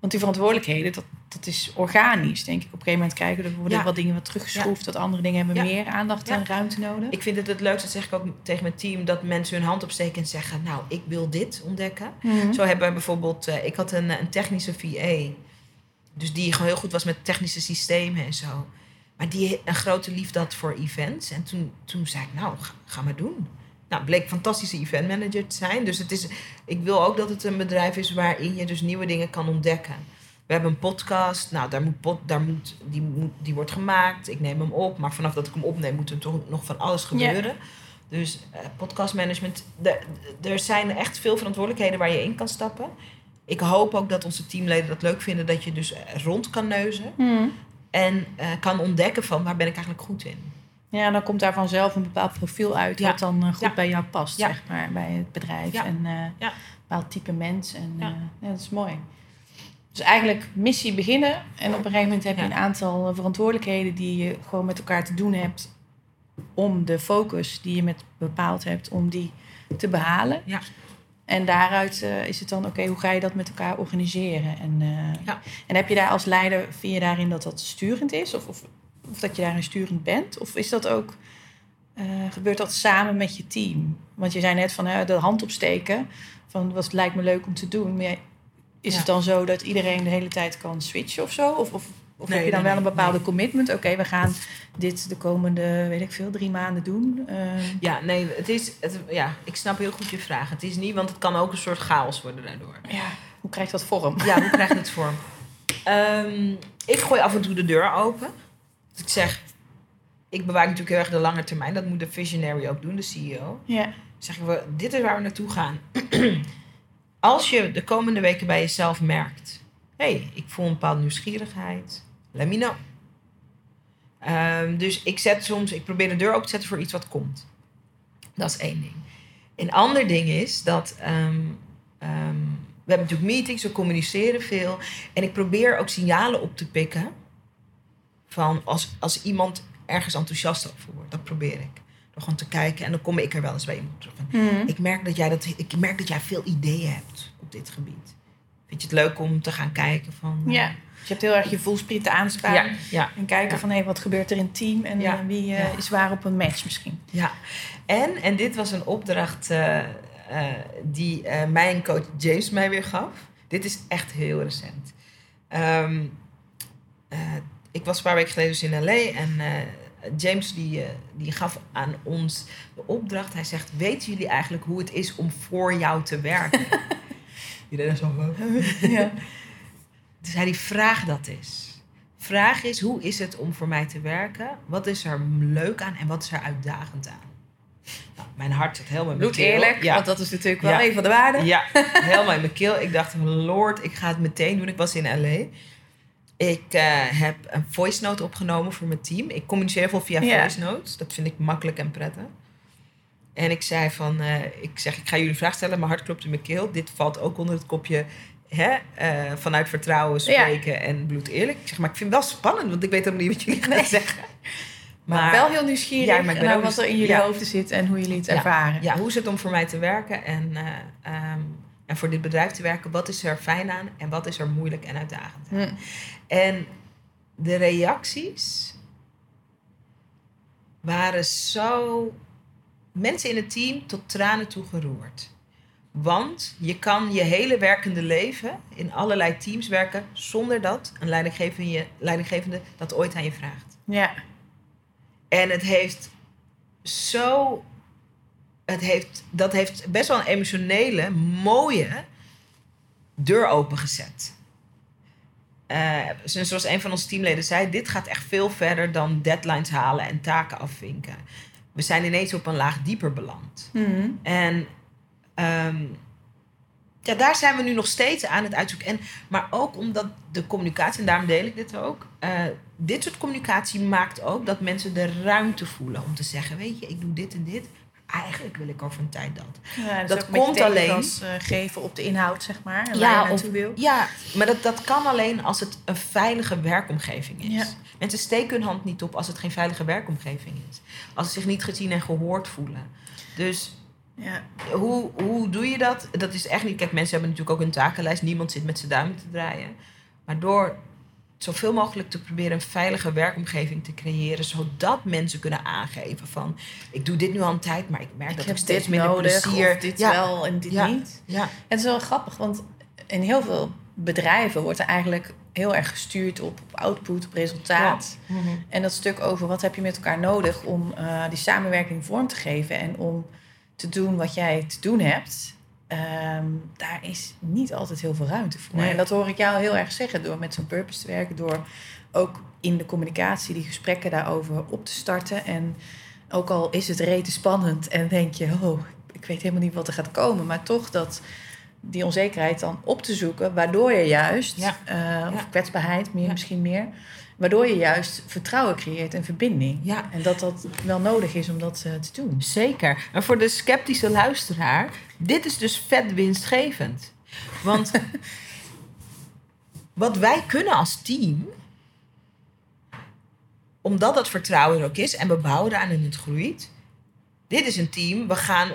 want die verantwoordelijkheden, dat, dat is organisch, denk ik. Op een gegeven moment krijgen er worden Ja. wat dingen wat teruggeschroefd. Dat andere dingen hebben Ja. meer aandacht en ruimte nodig. Ik vind het het leukste, dat zeg ik ook tegen mijn team, dat mensen hun hand opsteken en zeggen: Nou, ik wil dit ontdekken. Mhm. Zo hebben we bijvoorbeeld, eh, ik had een, een technische VA, dus die gewoon heel goed was met technische systemen en zo. Maar die een grote liefde had voor events. En toen, toen zei ik: Nou, ga, ga maar doen. Nou, bleek een fantastische eventmanager te zijn. Dus het is, ik wil ook dat het een bedrijf is waarin je dus nieuwe dingen kan ontdekken. We hebben een podcast. Nou, daar moet, pod- daar moet, die, moet, die wordt gemaakt. Ik neem hem op. Maar vanaf dat ik hem opneem, moet er toch nog van alles gebeuren. Dus eh, podcastmanagement. Er zijn echt veel verantwoordelijkheden waar je in kan stappen. Ik hoop ook dat onze teamleden dat leuk vinden. Dat je dus eh, rond kan neuzen. En eh, kan ontdekken van waar ben ik eigenlijk goed in. Ja, dan komt daar vanzelf een bepaald profiel uit... Ja. wat dan eh, goed Ja. bij jou past, Ja. zeg maar, bij het bedrijf. En eh, Ja. een bepaald type mens. En, eh, dat is mooi. Dus eigenlijk missie beginnen. En op een gegeven moment heb je een aantal eh, verantwoordelijkheden... die je gewoon met elkaar te doen hebt... om de focus die je met bepaald hebt, om die te behalen. Ja. En daaruit eh, is het dan, oké, hoe ga je dat met elkaar organiseren? En, eh, Ja. en heb je daar als leider, vind je daarin dat dat sturend is? Of, of, of dat je daarin sturend bent? Of is dat ook, eh, gebeurt dat samen met je team? Want je zei net van de hand opsteken, van wat lijkt me leuk om te doen. Maar is Ja. het dan zo dat iedereen de hele tijd kan switchen of zo? Of, of, of Nee, heb je dan nee, wel een bepaalde commitment? Oké, we gaan dit de komende, weet ik veel, drie maanden doen. Eh, Ja, nee, het is. Het, ja, ik snap heel goed je vraag. Het is niet, want het kan ook een soort chaos worden daardoor. ja, hoe krijgt dat vorm? Ja, hoe krijg je het vorm? <laughs> Ehm, ik gooi af en toe de deur open. Dus ik zeg, ik bewaak natuurlijk heel erg de lange termijn. Dat moet de visionary ook doen, de CEO. Ja. Dan zeg ik, dit is waar we naartoe gaan. <clears throat> Als je de komende weken bij jezelf merkt... hé, hey, ik voel een bepaalde nieuwsgierigheid. Let me know. Ehm, dus ik zet soms... Ik probeer de deur open te zetten voor iets wat komt. Dat is één ding. Een ander ding is dat... ehm, ehm, we hebben natuurlijk meetings, we communiceren veel. En ik probeer ook signalen op te pikken... van als, als iemand ergens enthousiast over wordt. Dat probeer ik. Door gewoon te kijken. En dan kom ik er wel eens bij iemand terug. Van, Mhm. ik merk, dat jij dat, ik merk dat jij veel ideeën hebt op dit gebied. Vind je het leuk om te gaan kijken van... eh, Ja, je hebt heel erg je voelsprieten aanstaan. ja, ja, En kijken Ja. van hé, wat gebeurt er in het team en Ja. eh, wie eh, Ja. is waar op een match misschien. ja. En, en dit was een opdracht eh, eh, die eh, mijn coach James mij weer gaf. Dit is echt heel recent. Ehm, eh, ik was een paar weken geleden dus in L.A. en eh, James die, eh, die gaf aan ons de opdracht. Hij zegt, weten jullie eigenlijk hoe het is om voor jou te werken? <laughs> Iedereen is zo... Ja. <laughs> Dus hij die vraag dat is. Vraag is, hoe is het om voor mij te werken? Wat is er leuk aan en wat is er uitdagend aan? Nou, mijn hart zit helemaal in mijn keel. eerlijk, Ja. want dat is natuurlijk wel Ja. een van de waarden. Ja, <laughs> helemaal in mijn keel. Ik dacht, lord, ik ga het meteen doen. Ik was in L.A. Ik eh, heb een voice note opgenomen voor mijn team. Ik communiceer veel via Ja. voice notes. Dat vind ik makkelijk en prettig. En ik zei van, eh, ik zeg, ik ga jullie een vraag stellen. Mijn hart klopt in mijn keel. Dit valt ook onder het kopje hè, eh, vanuit vertrouwen spreken en bloed eerlijk. Ik zeg, maar ik vind het wel spannend, want ik weet helemaal niet wat jullie gaan zeggen. <laughs> Maar wel heel nieuwsgierig Ja, maar ik ben naar ook wat er in jullie ja. hoofden zit en hoe jullie het ervaren. Ja, hoe is het om voor mij te werken en, eh, ehm, en voor dit bedrijf te werken? Wat is er fijn aan en wat is er moeilijk en uitdagend aan? Hm. En de reacties waren zo. Mensen in het team tot tranen toe geroerd. Want je kan je hele werkende leven in allerlei teams werken zonder dat een leidinggevende, leidinggevende dat ooit aan je vraagt. Ja. En het heeft zo. Het heeft, dat heeft best wel een emotionele, mooie deur opengezet. Eh, zoals een van onze teamleden zei, dit gaat echt veel verder dan deadlines halen en taken afvinken. We zijn ineens op een laag dieper beland. Hm. En ehm, ja, daar zijn we nu nog steeds aan het uitzoeken. En, maar ook omdat de communicatie, en daarom deel ik dit ook. eh, dit soort communicatie maakt ook dat mensen de ruimte voelen om te zeggen: Weet je, ik doe dit en dit. Eigenlijk wil ik over een tijd dat. Ja, dus Dat komt alleen- tegengas, eh, geven op de inhoud, zeg maar. Ja, of- wil. Ja, maar dat, dat kan alleen als het een veilige werkomgeving is. Ja. Mensen steken hun hand niet op als het geen veilige werkomgeving is. Als ze zich niet gezien en gehoord voelen. Dus Ja. hoe, hoe doe je dat? Dat is echt niet. Kijk, mensen hebben natuurlijk ook een takenlijst. Niemand zit met zijn duimen te draaien. Maar door zoveel mogelijk te proberen een veilige werkomgeving te creëren, zodat mensen kunnen aangeven van ik doe dit nu al een tijd, maar ik merk Ik dat ik steeds dit minder nodig, plezier. of dit ja, wel en dit Ja. niet. ja, Het is wel grappig, want in heel veel bedrijven wordt er eigenlijk heel erg gestuurd op, op output, op resultaat. Mhm. En dat stuk over wat heb je met elkaar nodig om eh, die samenwerking vorm te geven en om te doen wat jij te doen hebt. ehm, daar is niet altijd heel veel ruimte voor. Nee. En dat hoor ik jou heel erg zeggen door met zo'n purpose te werken, door ook in de communicatie die gesprekken daarover op te starten. En ook al is het rete spannend en denk je, oh, ik weet helemaal niet wat er gaat komen, maar toch dat die onzekerheid dan op te zoeken, waardoor je juist, Ja. eh, of kwetsbaarheid meer, Ja. misschien meer, waardoor je juist vertrouwen creëert en verbinding. Ja. En dat dat wel nodig is om dat eh, te doen. Zeker. En voor de sceptische luisteraar, dit is dus vet winstgevend. Want <laughs> wat wij kunnen als team, omdat dat vertrouwen er ook is en we bouwen eraan en het groeit. Dit is een team, we gaan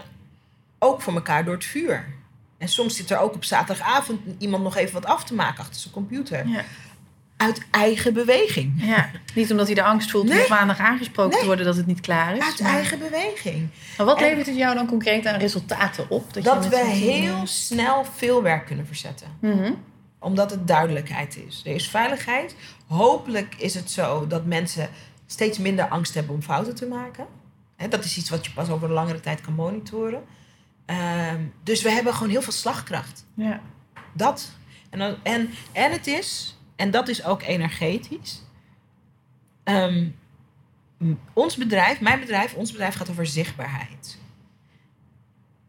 ook voor elkaar door het vuur. En soms zit er ook op zaterdagavond iemand nog even wat af te maken achter zijn computer. Ja. Uit eigen beweging. Ja, niet omdat hij de angst voelt om Nee. op maandag aangesproken te worden dat het niet klaar is. Uit maar- eigen beweging. Maar wat En- levert het jou dan concreet aan resultaten op? Dat met we heel snel veel werk kunnen verzetten. mhm. Omdat het duidelijkheid is. Er is veiligheid. Hopelijk is het zo dat mensen steeds minder angst hebben om fouten te maken. Dat is iets wat je pas over een langere tijd kan monitoren. Ehm, dus we hebben gewoon heel veel slagkracht. Ja. Dat. En, en, en het is, en dat is ook energetisch. Ehm, ons bedrijf, mijn bedrijf, ons bedrijf gaat over zichtbaarheid.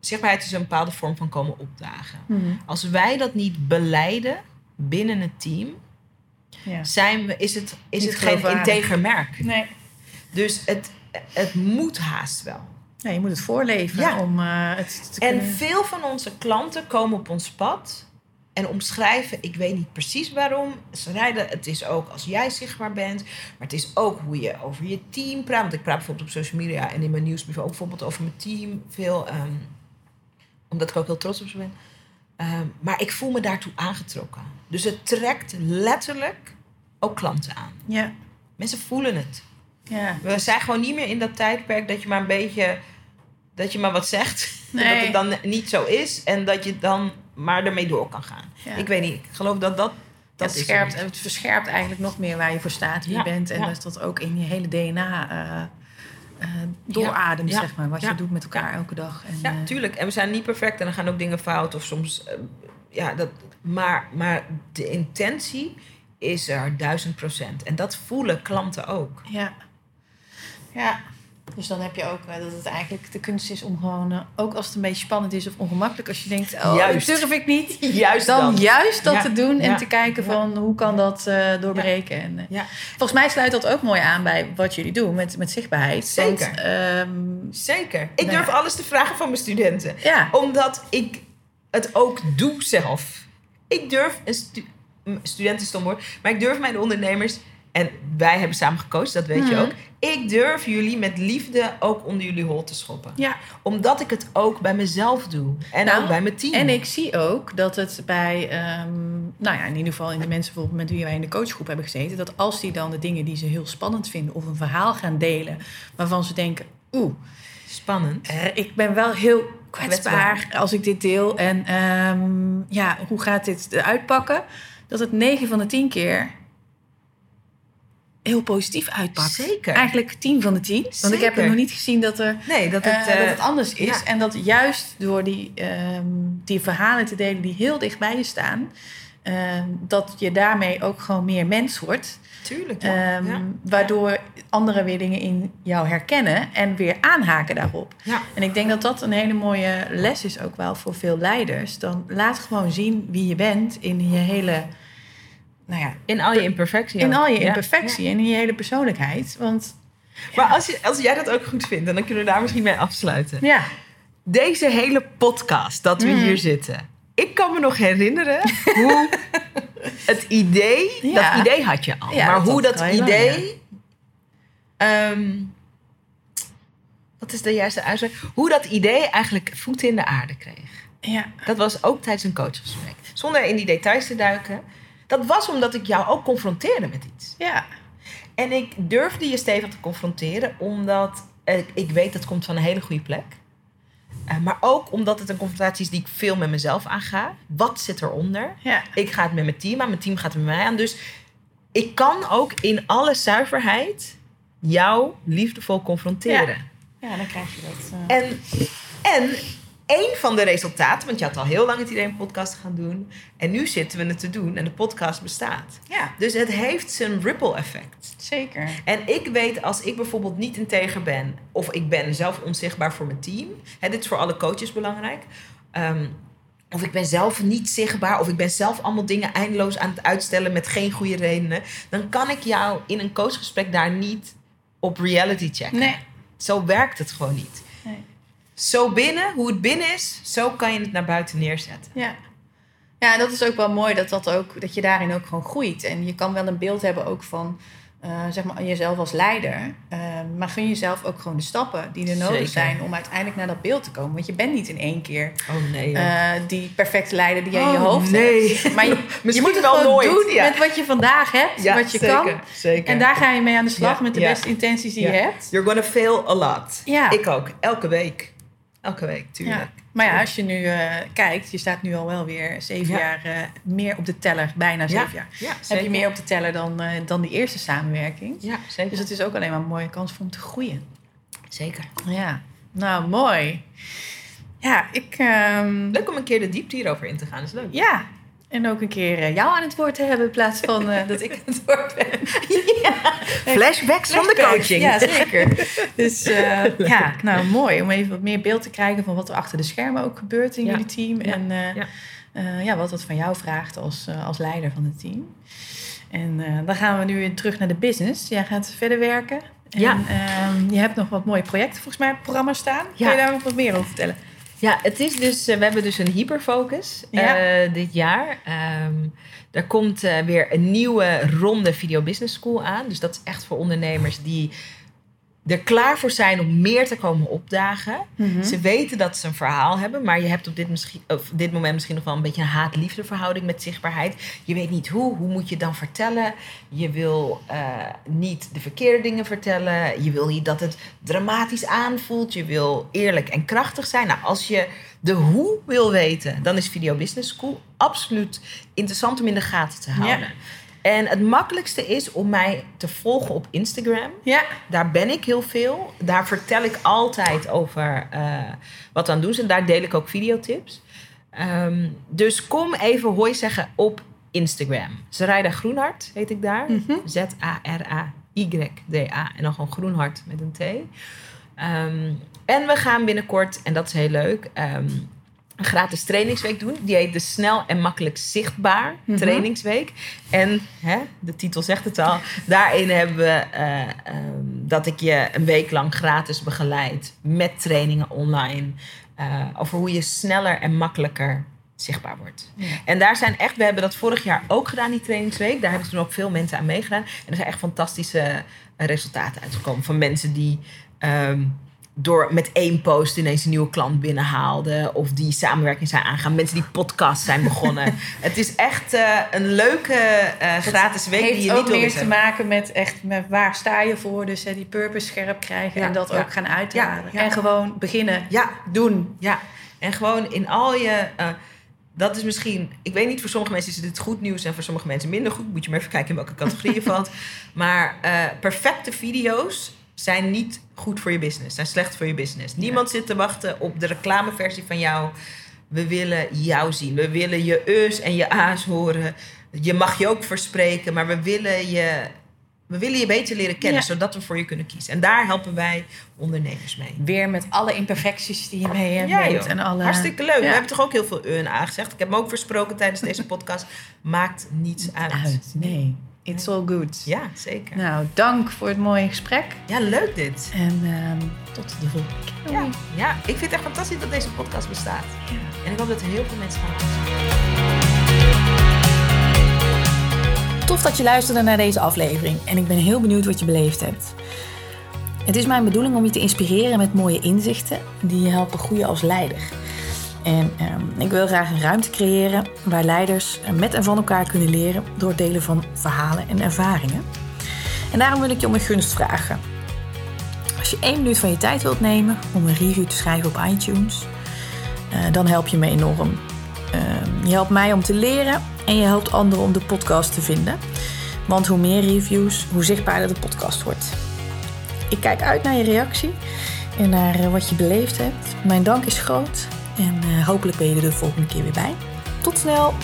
Zichtbaarheid is een bepaalde vorm van komen opdagen. Mhm. Als wij dat niet beleiden binnen het team, ja. zijn we, is het, is Niet het geen integer merk. Nee. Dus het, het moet haast wel. Ja, je moet het voorleven Ja. om eh, het te En kunnen... veel van onze klanten komen op ons pad en omschrijven, ik weet niet precies waarom. Ze rijden, het is ook als jij zichtbaar bent, maar het is ook hoe je over je team praat. Want ik praat bijvoorbeeld op social media en in mijn nieuwsbrief ook bijvoorbeeld over mijn team veel, ehm, omdat ik ook heel trots op ze ben. Ehm, maar ik voel me daartoe aangetrokken. Dus het trekt letterlijk ook klanten aan. Ja. Mensen voelen het. Ja. We zijn gewoon niet meer in dat tijdperk dat je maar een beetje. dat je maar wat zegt. Nee. <laughs> Dat het dan niet zo is en dat je dan maar ermee door kan gaan. Ja. Ik weet niet, ik geloof dat dat. dat het, scherpt, het. verscherpt eigenlijk nog meer waar je voor staat, wie je bent. En dat dat ook in je hele DNA eh, eh, doorademt, zeg maar. Wat je doet met elkaar elke dag. En, Ja, eh, tuurlijk. En we zijn niet perfect en er gaan ook dingen fout of soms. ja, dat, maar, maar de intentie is er duizend procent. En dat voelen klanten ook. Ja. Ja. Dus dan heb je ook eh, dat het eigenlijk de kunst is om gewoon, eh, ook als het een beetje spannend is of ongemakkelijk, als je denkt, oh, Juist. dat durf ik niet. Juist Dan, dan. juist dat Ja, te doen en ja, te kijken ja. van hoe kan dat eh, doorbreken. En, Ja, Volgens mij sluit dat ook mooi aan bij wat jullie doen met, met zichtbaarheid. Zeker. Want, ehm, zeker. Ik Nou durf alles te vragen van mijn studenten. Omdat ik het ook doe zelf. Ik durf, een stu student is stom hoor, maar ik durf mijn ondernemers, en wij hebben samen gecoacht, dat weet je Mhm. ook. Ik durf jullie met liefde ook onder jullie hol te schoppen. ja. Omdat ik het ook bij mezelf doe. En Nou, ook bij mijn team. En ik zie ook dat het bij, ehm, nou ja, in ieder geval in de mensen bijvoorbeeld met wie wij in de coachgroep hebben gezeten, dat als die dan de dingen die ze heel spannend vinden of een verhaal gaan delen, waarvan ze denken, oeh, Spannend. ik ben wel heel kwetsbaar als ik dit deel en ehm, ja, hoe gaat dit eruit pakken? Dat het 9 van de 10 keer heel positief uitpakt. Zeker. Eigenlijk 10 van de 10. Want ik heb er nog niet gezien dat er Nee, dat het... eh, eh, dat het anders is. ja. En dat juist door die, ehm, die verhalen te delen die heel dicht bij je staan, ehm, dat je daarmee ook gewoon meer mens wordt. Tuurlijk. ja. Ehm, ja. Waardoor anderen weer dingen in jou herkennen en weer aanhaken daarop. Ja. En ik denk dat dat een hele mooie les is ook wel voor veel leiders. Dan laat gewoon zien wie je bent in je hele, nou ja, In al je imperfectie. in ook. al je imperfectie en in je hele persoonlijkheid. Want Maar als, je, als jij dat ook goed vindt, dan kunnen we daar misschien mee afsluiten. ja, Deze hele podcast dat we Mm. hier zitten. Ik kan me nog herinneren <laughs> hoe het idee, dat idee had je al. Maar dat hoe dat idee, ehm, wat is de juiste uitspraak? Hoe dat idee eigenlijk voeten in de aarde kreeg. ja, Dat was ook tijdens een coachgesprek. Zonder in die details te duiken. Dat was omdat ik jou ook confronteerde met iets. ja, En ik durfde je stevig te confronteren, omdat eh, ik weet dat het komt van een hele goede plek. Eh, maar ook omdat het een confrontatie is die ik veel met mezelf aanga. Wat zit eronder? ja. Ik ga het met mijn team aan, mijn team gaat het met mij aan. Dus ik kan ook in alle zuiverheid jou liefdevol confronteren. Ja, dan krijg je dat. eh. En, en één van de resultaten, want je had al heel lang het idee een podcast te gaan doen. En nu zitten we het te doen en de podcast bestaat. Ja, Dus het heeft zijn ripple effect. zeker. En ik weet als ik bijvoorbeeld niet integer ben, of ik ben zelf onzichtbaar voor mijn team. Hè, dit is voor alle coaches belangrijk. Ehm, of ik ben zelf niet zichtbaar, of ik ben zelf allemaal dingen eindeloos aan het uitstellen met geen goede redenen. Dan kan ik jou in een coachgesprek daar niet op reality checken. Nee. Zo werkt het gewoon niet. Zo binnen, hoe het binnen is, zo kan je het naar buiten neerzetten. Ja. Ja, en dat is ook wel mooi dat, dat, ook, dat je daarin ook gewoon groeit. En je kan wel een beeld hebben ook van eh, zeg maar, jezelf als leider. Eh, maar gun jezelf ook gewoon de stappen die er nodig Zeker. zijn om uiteindelijk naar dat beeld te komen. Want je bent niet in één keer Oh nee. eh, die perfecte leider die je in je Oh, hoofd nee. hebt. Maar je, <laughs> moet het wel gewoon nooit, doen ja. met wat je vandaag hebt, wat je kan. Zeker. En daar ga je mee aan de slag Ja, met de beste intenties die je hebt. You're gonna fail a lot. Ja. Ik ook. Elke week. Elke week, tuurlijk. Ja. Maar ja, als je nu eh, kijkt, je staat nu al wel weer zeven Ja. jaar eh, meer op de teller, bijna zeven jaar. Ja, Heb je meer op de teller dan, eh, dan die eerste samenwerking. Ja, zeker. Dus het is ook alleen maar een mooie kans voor om te groeien. zeker. Ja, nou mooi. Ja, ik. ehm, Leuk om een keer de diepte hierover in te gaan. is leuk. ja, en ook een keer eh, jou aan het woord te hebben in plaats van eh, dat ik aan het woord ben. Flashbacks van de coaching. Ja, zeker. Dus eh, <laughs> ja, nou mooi om even wat meer beeld te krijgen van wat er achter de schermen ook gebeurt in Ja. jullie team. Ja. En Ja. ja, wat dat van jou vraagt als, als leider van het team. En dan gaan we nu weer terug naar de business. Jij gaat verder werken. En, Ja. ehm, je hebt nog wat mooie projecten volgens mij programma staan. Ja. Kun je daar nog wat meer over vertellen? Ja, het is dus, eh, we hebben dus een hyperfocus Ja. eh, dit jaar. Ehm er komt eh, weer een nieuwe ronde Video Business School aan. Dus dat is echt voor ondernemers die er klaar voor zijn om meer te komen opdagen. Mhm. Ze weten dat ze een verhaal hebben, maar je hebt op dit, misschien, of dit moment misschien nog wel een beetje een haat-liefde verhouding met zichtbaarheid. Je weet niet hoe, hoe moet je dan vertellen? Je wil eh, niet de verkeerde dingen vertellen. Je wil niet dat het dramatisch aanvoelt. Je wil eerlijk en krachtig zijn. Nou, als je de hoe wil weten, dan is Video Business School absoluut interessant om in de gaten te houden. Ja. En het makkelijkste is om mij te volgen op Instagram. Ja, Daar ben ik heel veel. Daar vertel ik altijd over eh, wat we aan doen zijn. Daar deel ik ook videotips. Ehm, dus kom even hoi zeggen op Instagram. Zaraida Groenhart heet ik daar. Mhm. Z-A-R-A-Y-D-A. En dan gewoon Groenhart met een T. Ehm, en we gaan binnenkort, en dat is heel leuk, ehm, een gratis trainingsweek doen. Die heet de Snel en Makkelijk Zichtbaar Mhm. Trainingsweek. En hè, de titel zegt het al. Daarin hebben we eh, ehm, dat ik je een week lang gratis begeleid met trainingen online. eh, over hoe je sneller en makkelijker zichtbaar wordt. Ja. En daar zijn echt, we hebben dat vorig jaar ook gedaan, die trainingsweek. Daar hebben toen ook veel mensen aan meegedaan. En er zijn echt fantastische resultaten uitgekomen van mensen die. ehm, door met één post ineens een nieuwe klant binnenhaalden. Of die samenwerking zijn aangaan. Mensen die podcast zijn begonnen. <laughs> het is echt eh, een leuke eh, gratis week heeft die je ook niet wil meer te maken met echt met waar sta je voor. Dus hè, die purpose scherp krijgen Ja, en dat ja. ook gaan uitdragen. Ja. En gewoon beginnen Ja, doen. ja. En gewoon in al je... eh, dat is misschien... Ik weet niet, voor sommige mensen is dit goed nieuws... en voor sommige mensen minder goed. Moet je maar even kijken in welke categorie <laughs> je valt. Maar perfecte video's zijn niet goed voor je business. Zijn slecht voor je business. Niemand zit te wachten op de reclameversie van jou. We willen jou zien. We willen je eus en je a's horen. Je mag je ook verspreken. Maar we willen je... We willen je beter leren kennen, Ja. zodat we voor je kunnen kiezen. En daar helpen wij ondernemers mee. Weer met alle imperfecties die je mee hebt. Ja, joh. en alle... Hartstikke leuk. Ja. We hebben toch ook heel veel e en a gezegd. Ik heb hem ook versproken tijdens deze podcast. Maakt niets uit. uit. Nee, it's all good. Ja, zeker. Nou, dank voor het mooie gesprek. Ja, leuk dit. En ehm, tot de volgende keer. Ja, ja, ik vind het echt fantastisch dat deze podcast bestaat. Ja. En ik hoop dat er heel veel mensen gaan luisteren. Tof dat je luisterde naar deze aflevering en ik ben heel benieuwd wat je beleefd hebt. Het is mijn bedoeling om je te inspireren met mooie inzichten die je helpen groeien als leider. En ehm, ik wil graag een ruimte creëren waar leiders met en van elkaar kunnen leren door het delen van verhalen en ervaringen. En daarom wil ik je om een gunst vragen. Als je één minuut van je tijd wilt nemen om een review te schrijven op iTunes, eh, dan help je me enorm. Ehm, je helpt mij om te leren en je helpt anderen om de podcast te vinden. Want hoe meer reviews, hoe zichtbaarder de podcast wordt. Ik kijk uit naar je reactie en naar eh, wat je beleefd hebt. Mijn dank is groot En eh, hopelijk ben je er de volgende keer weer bij. Tot snel!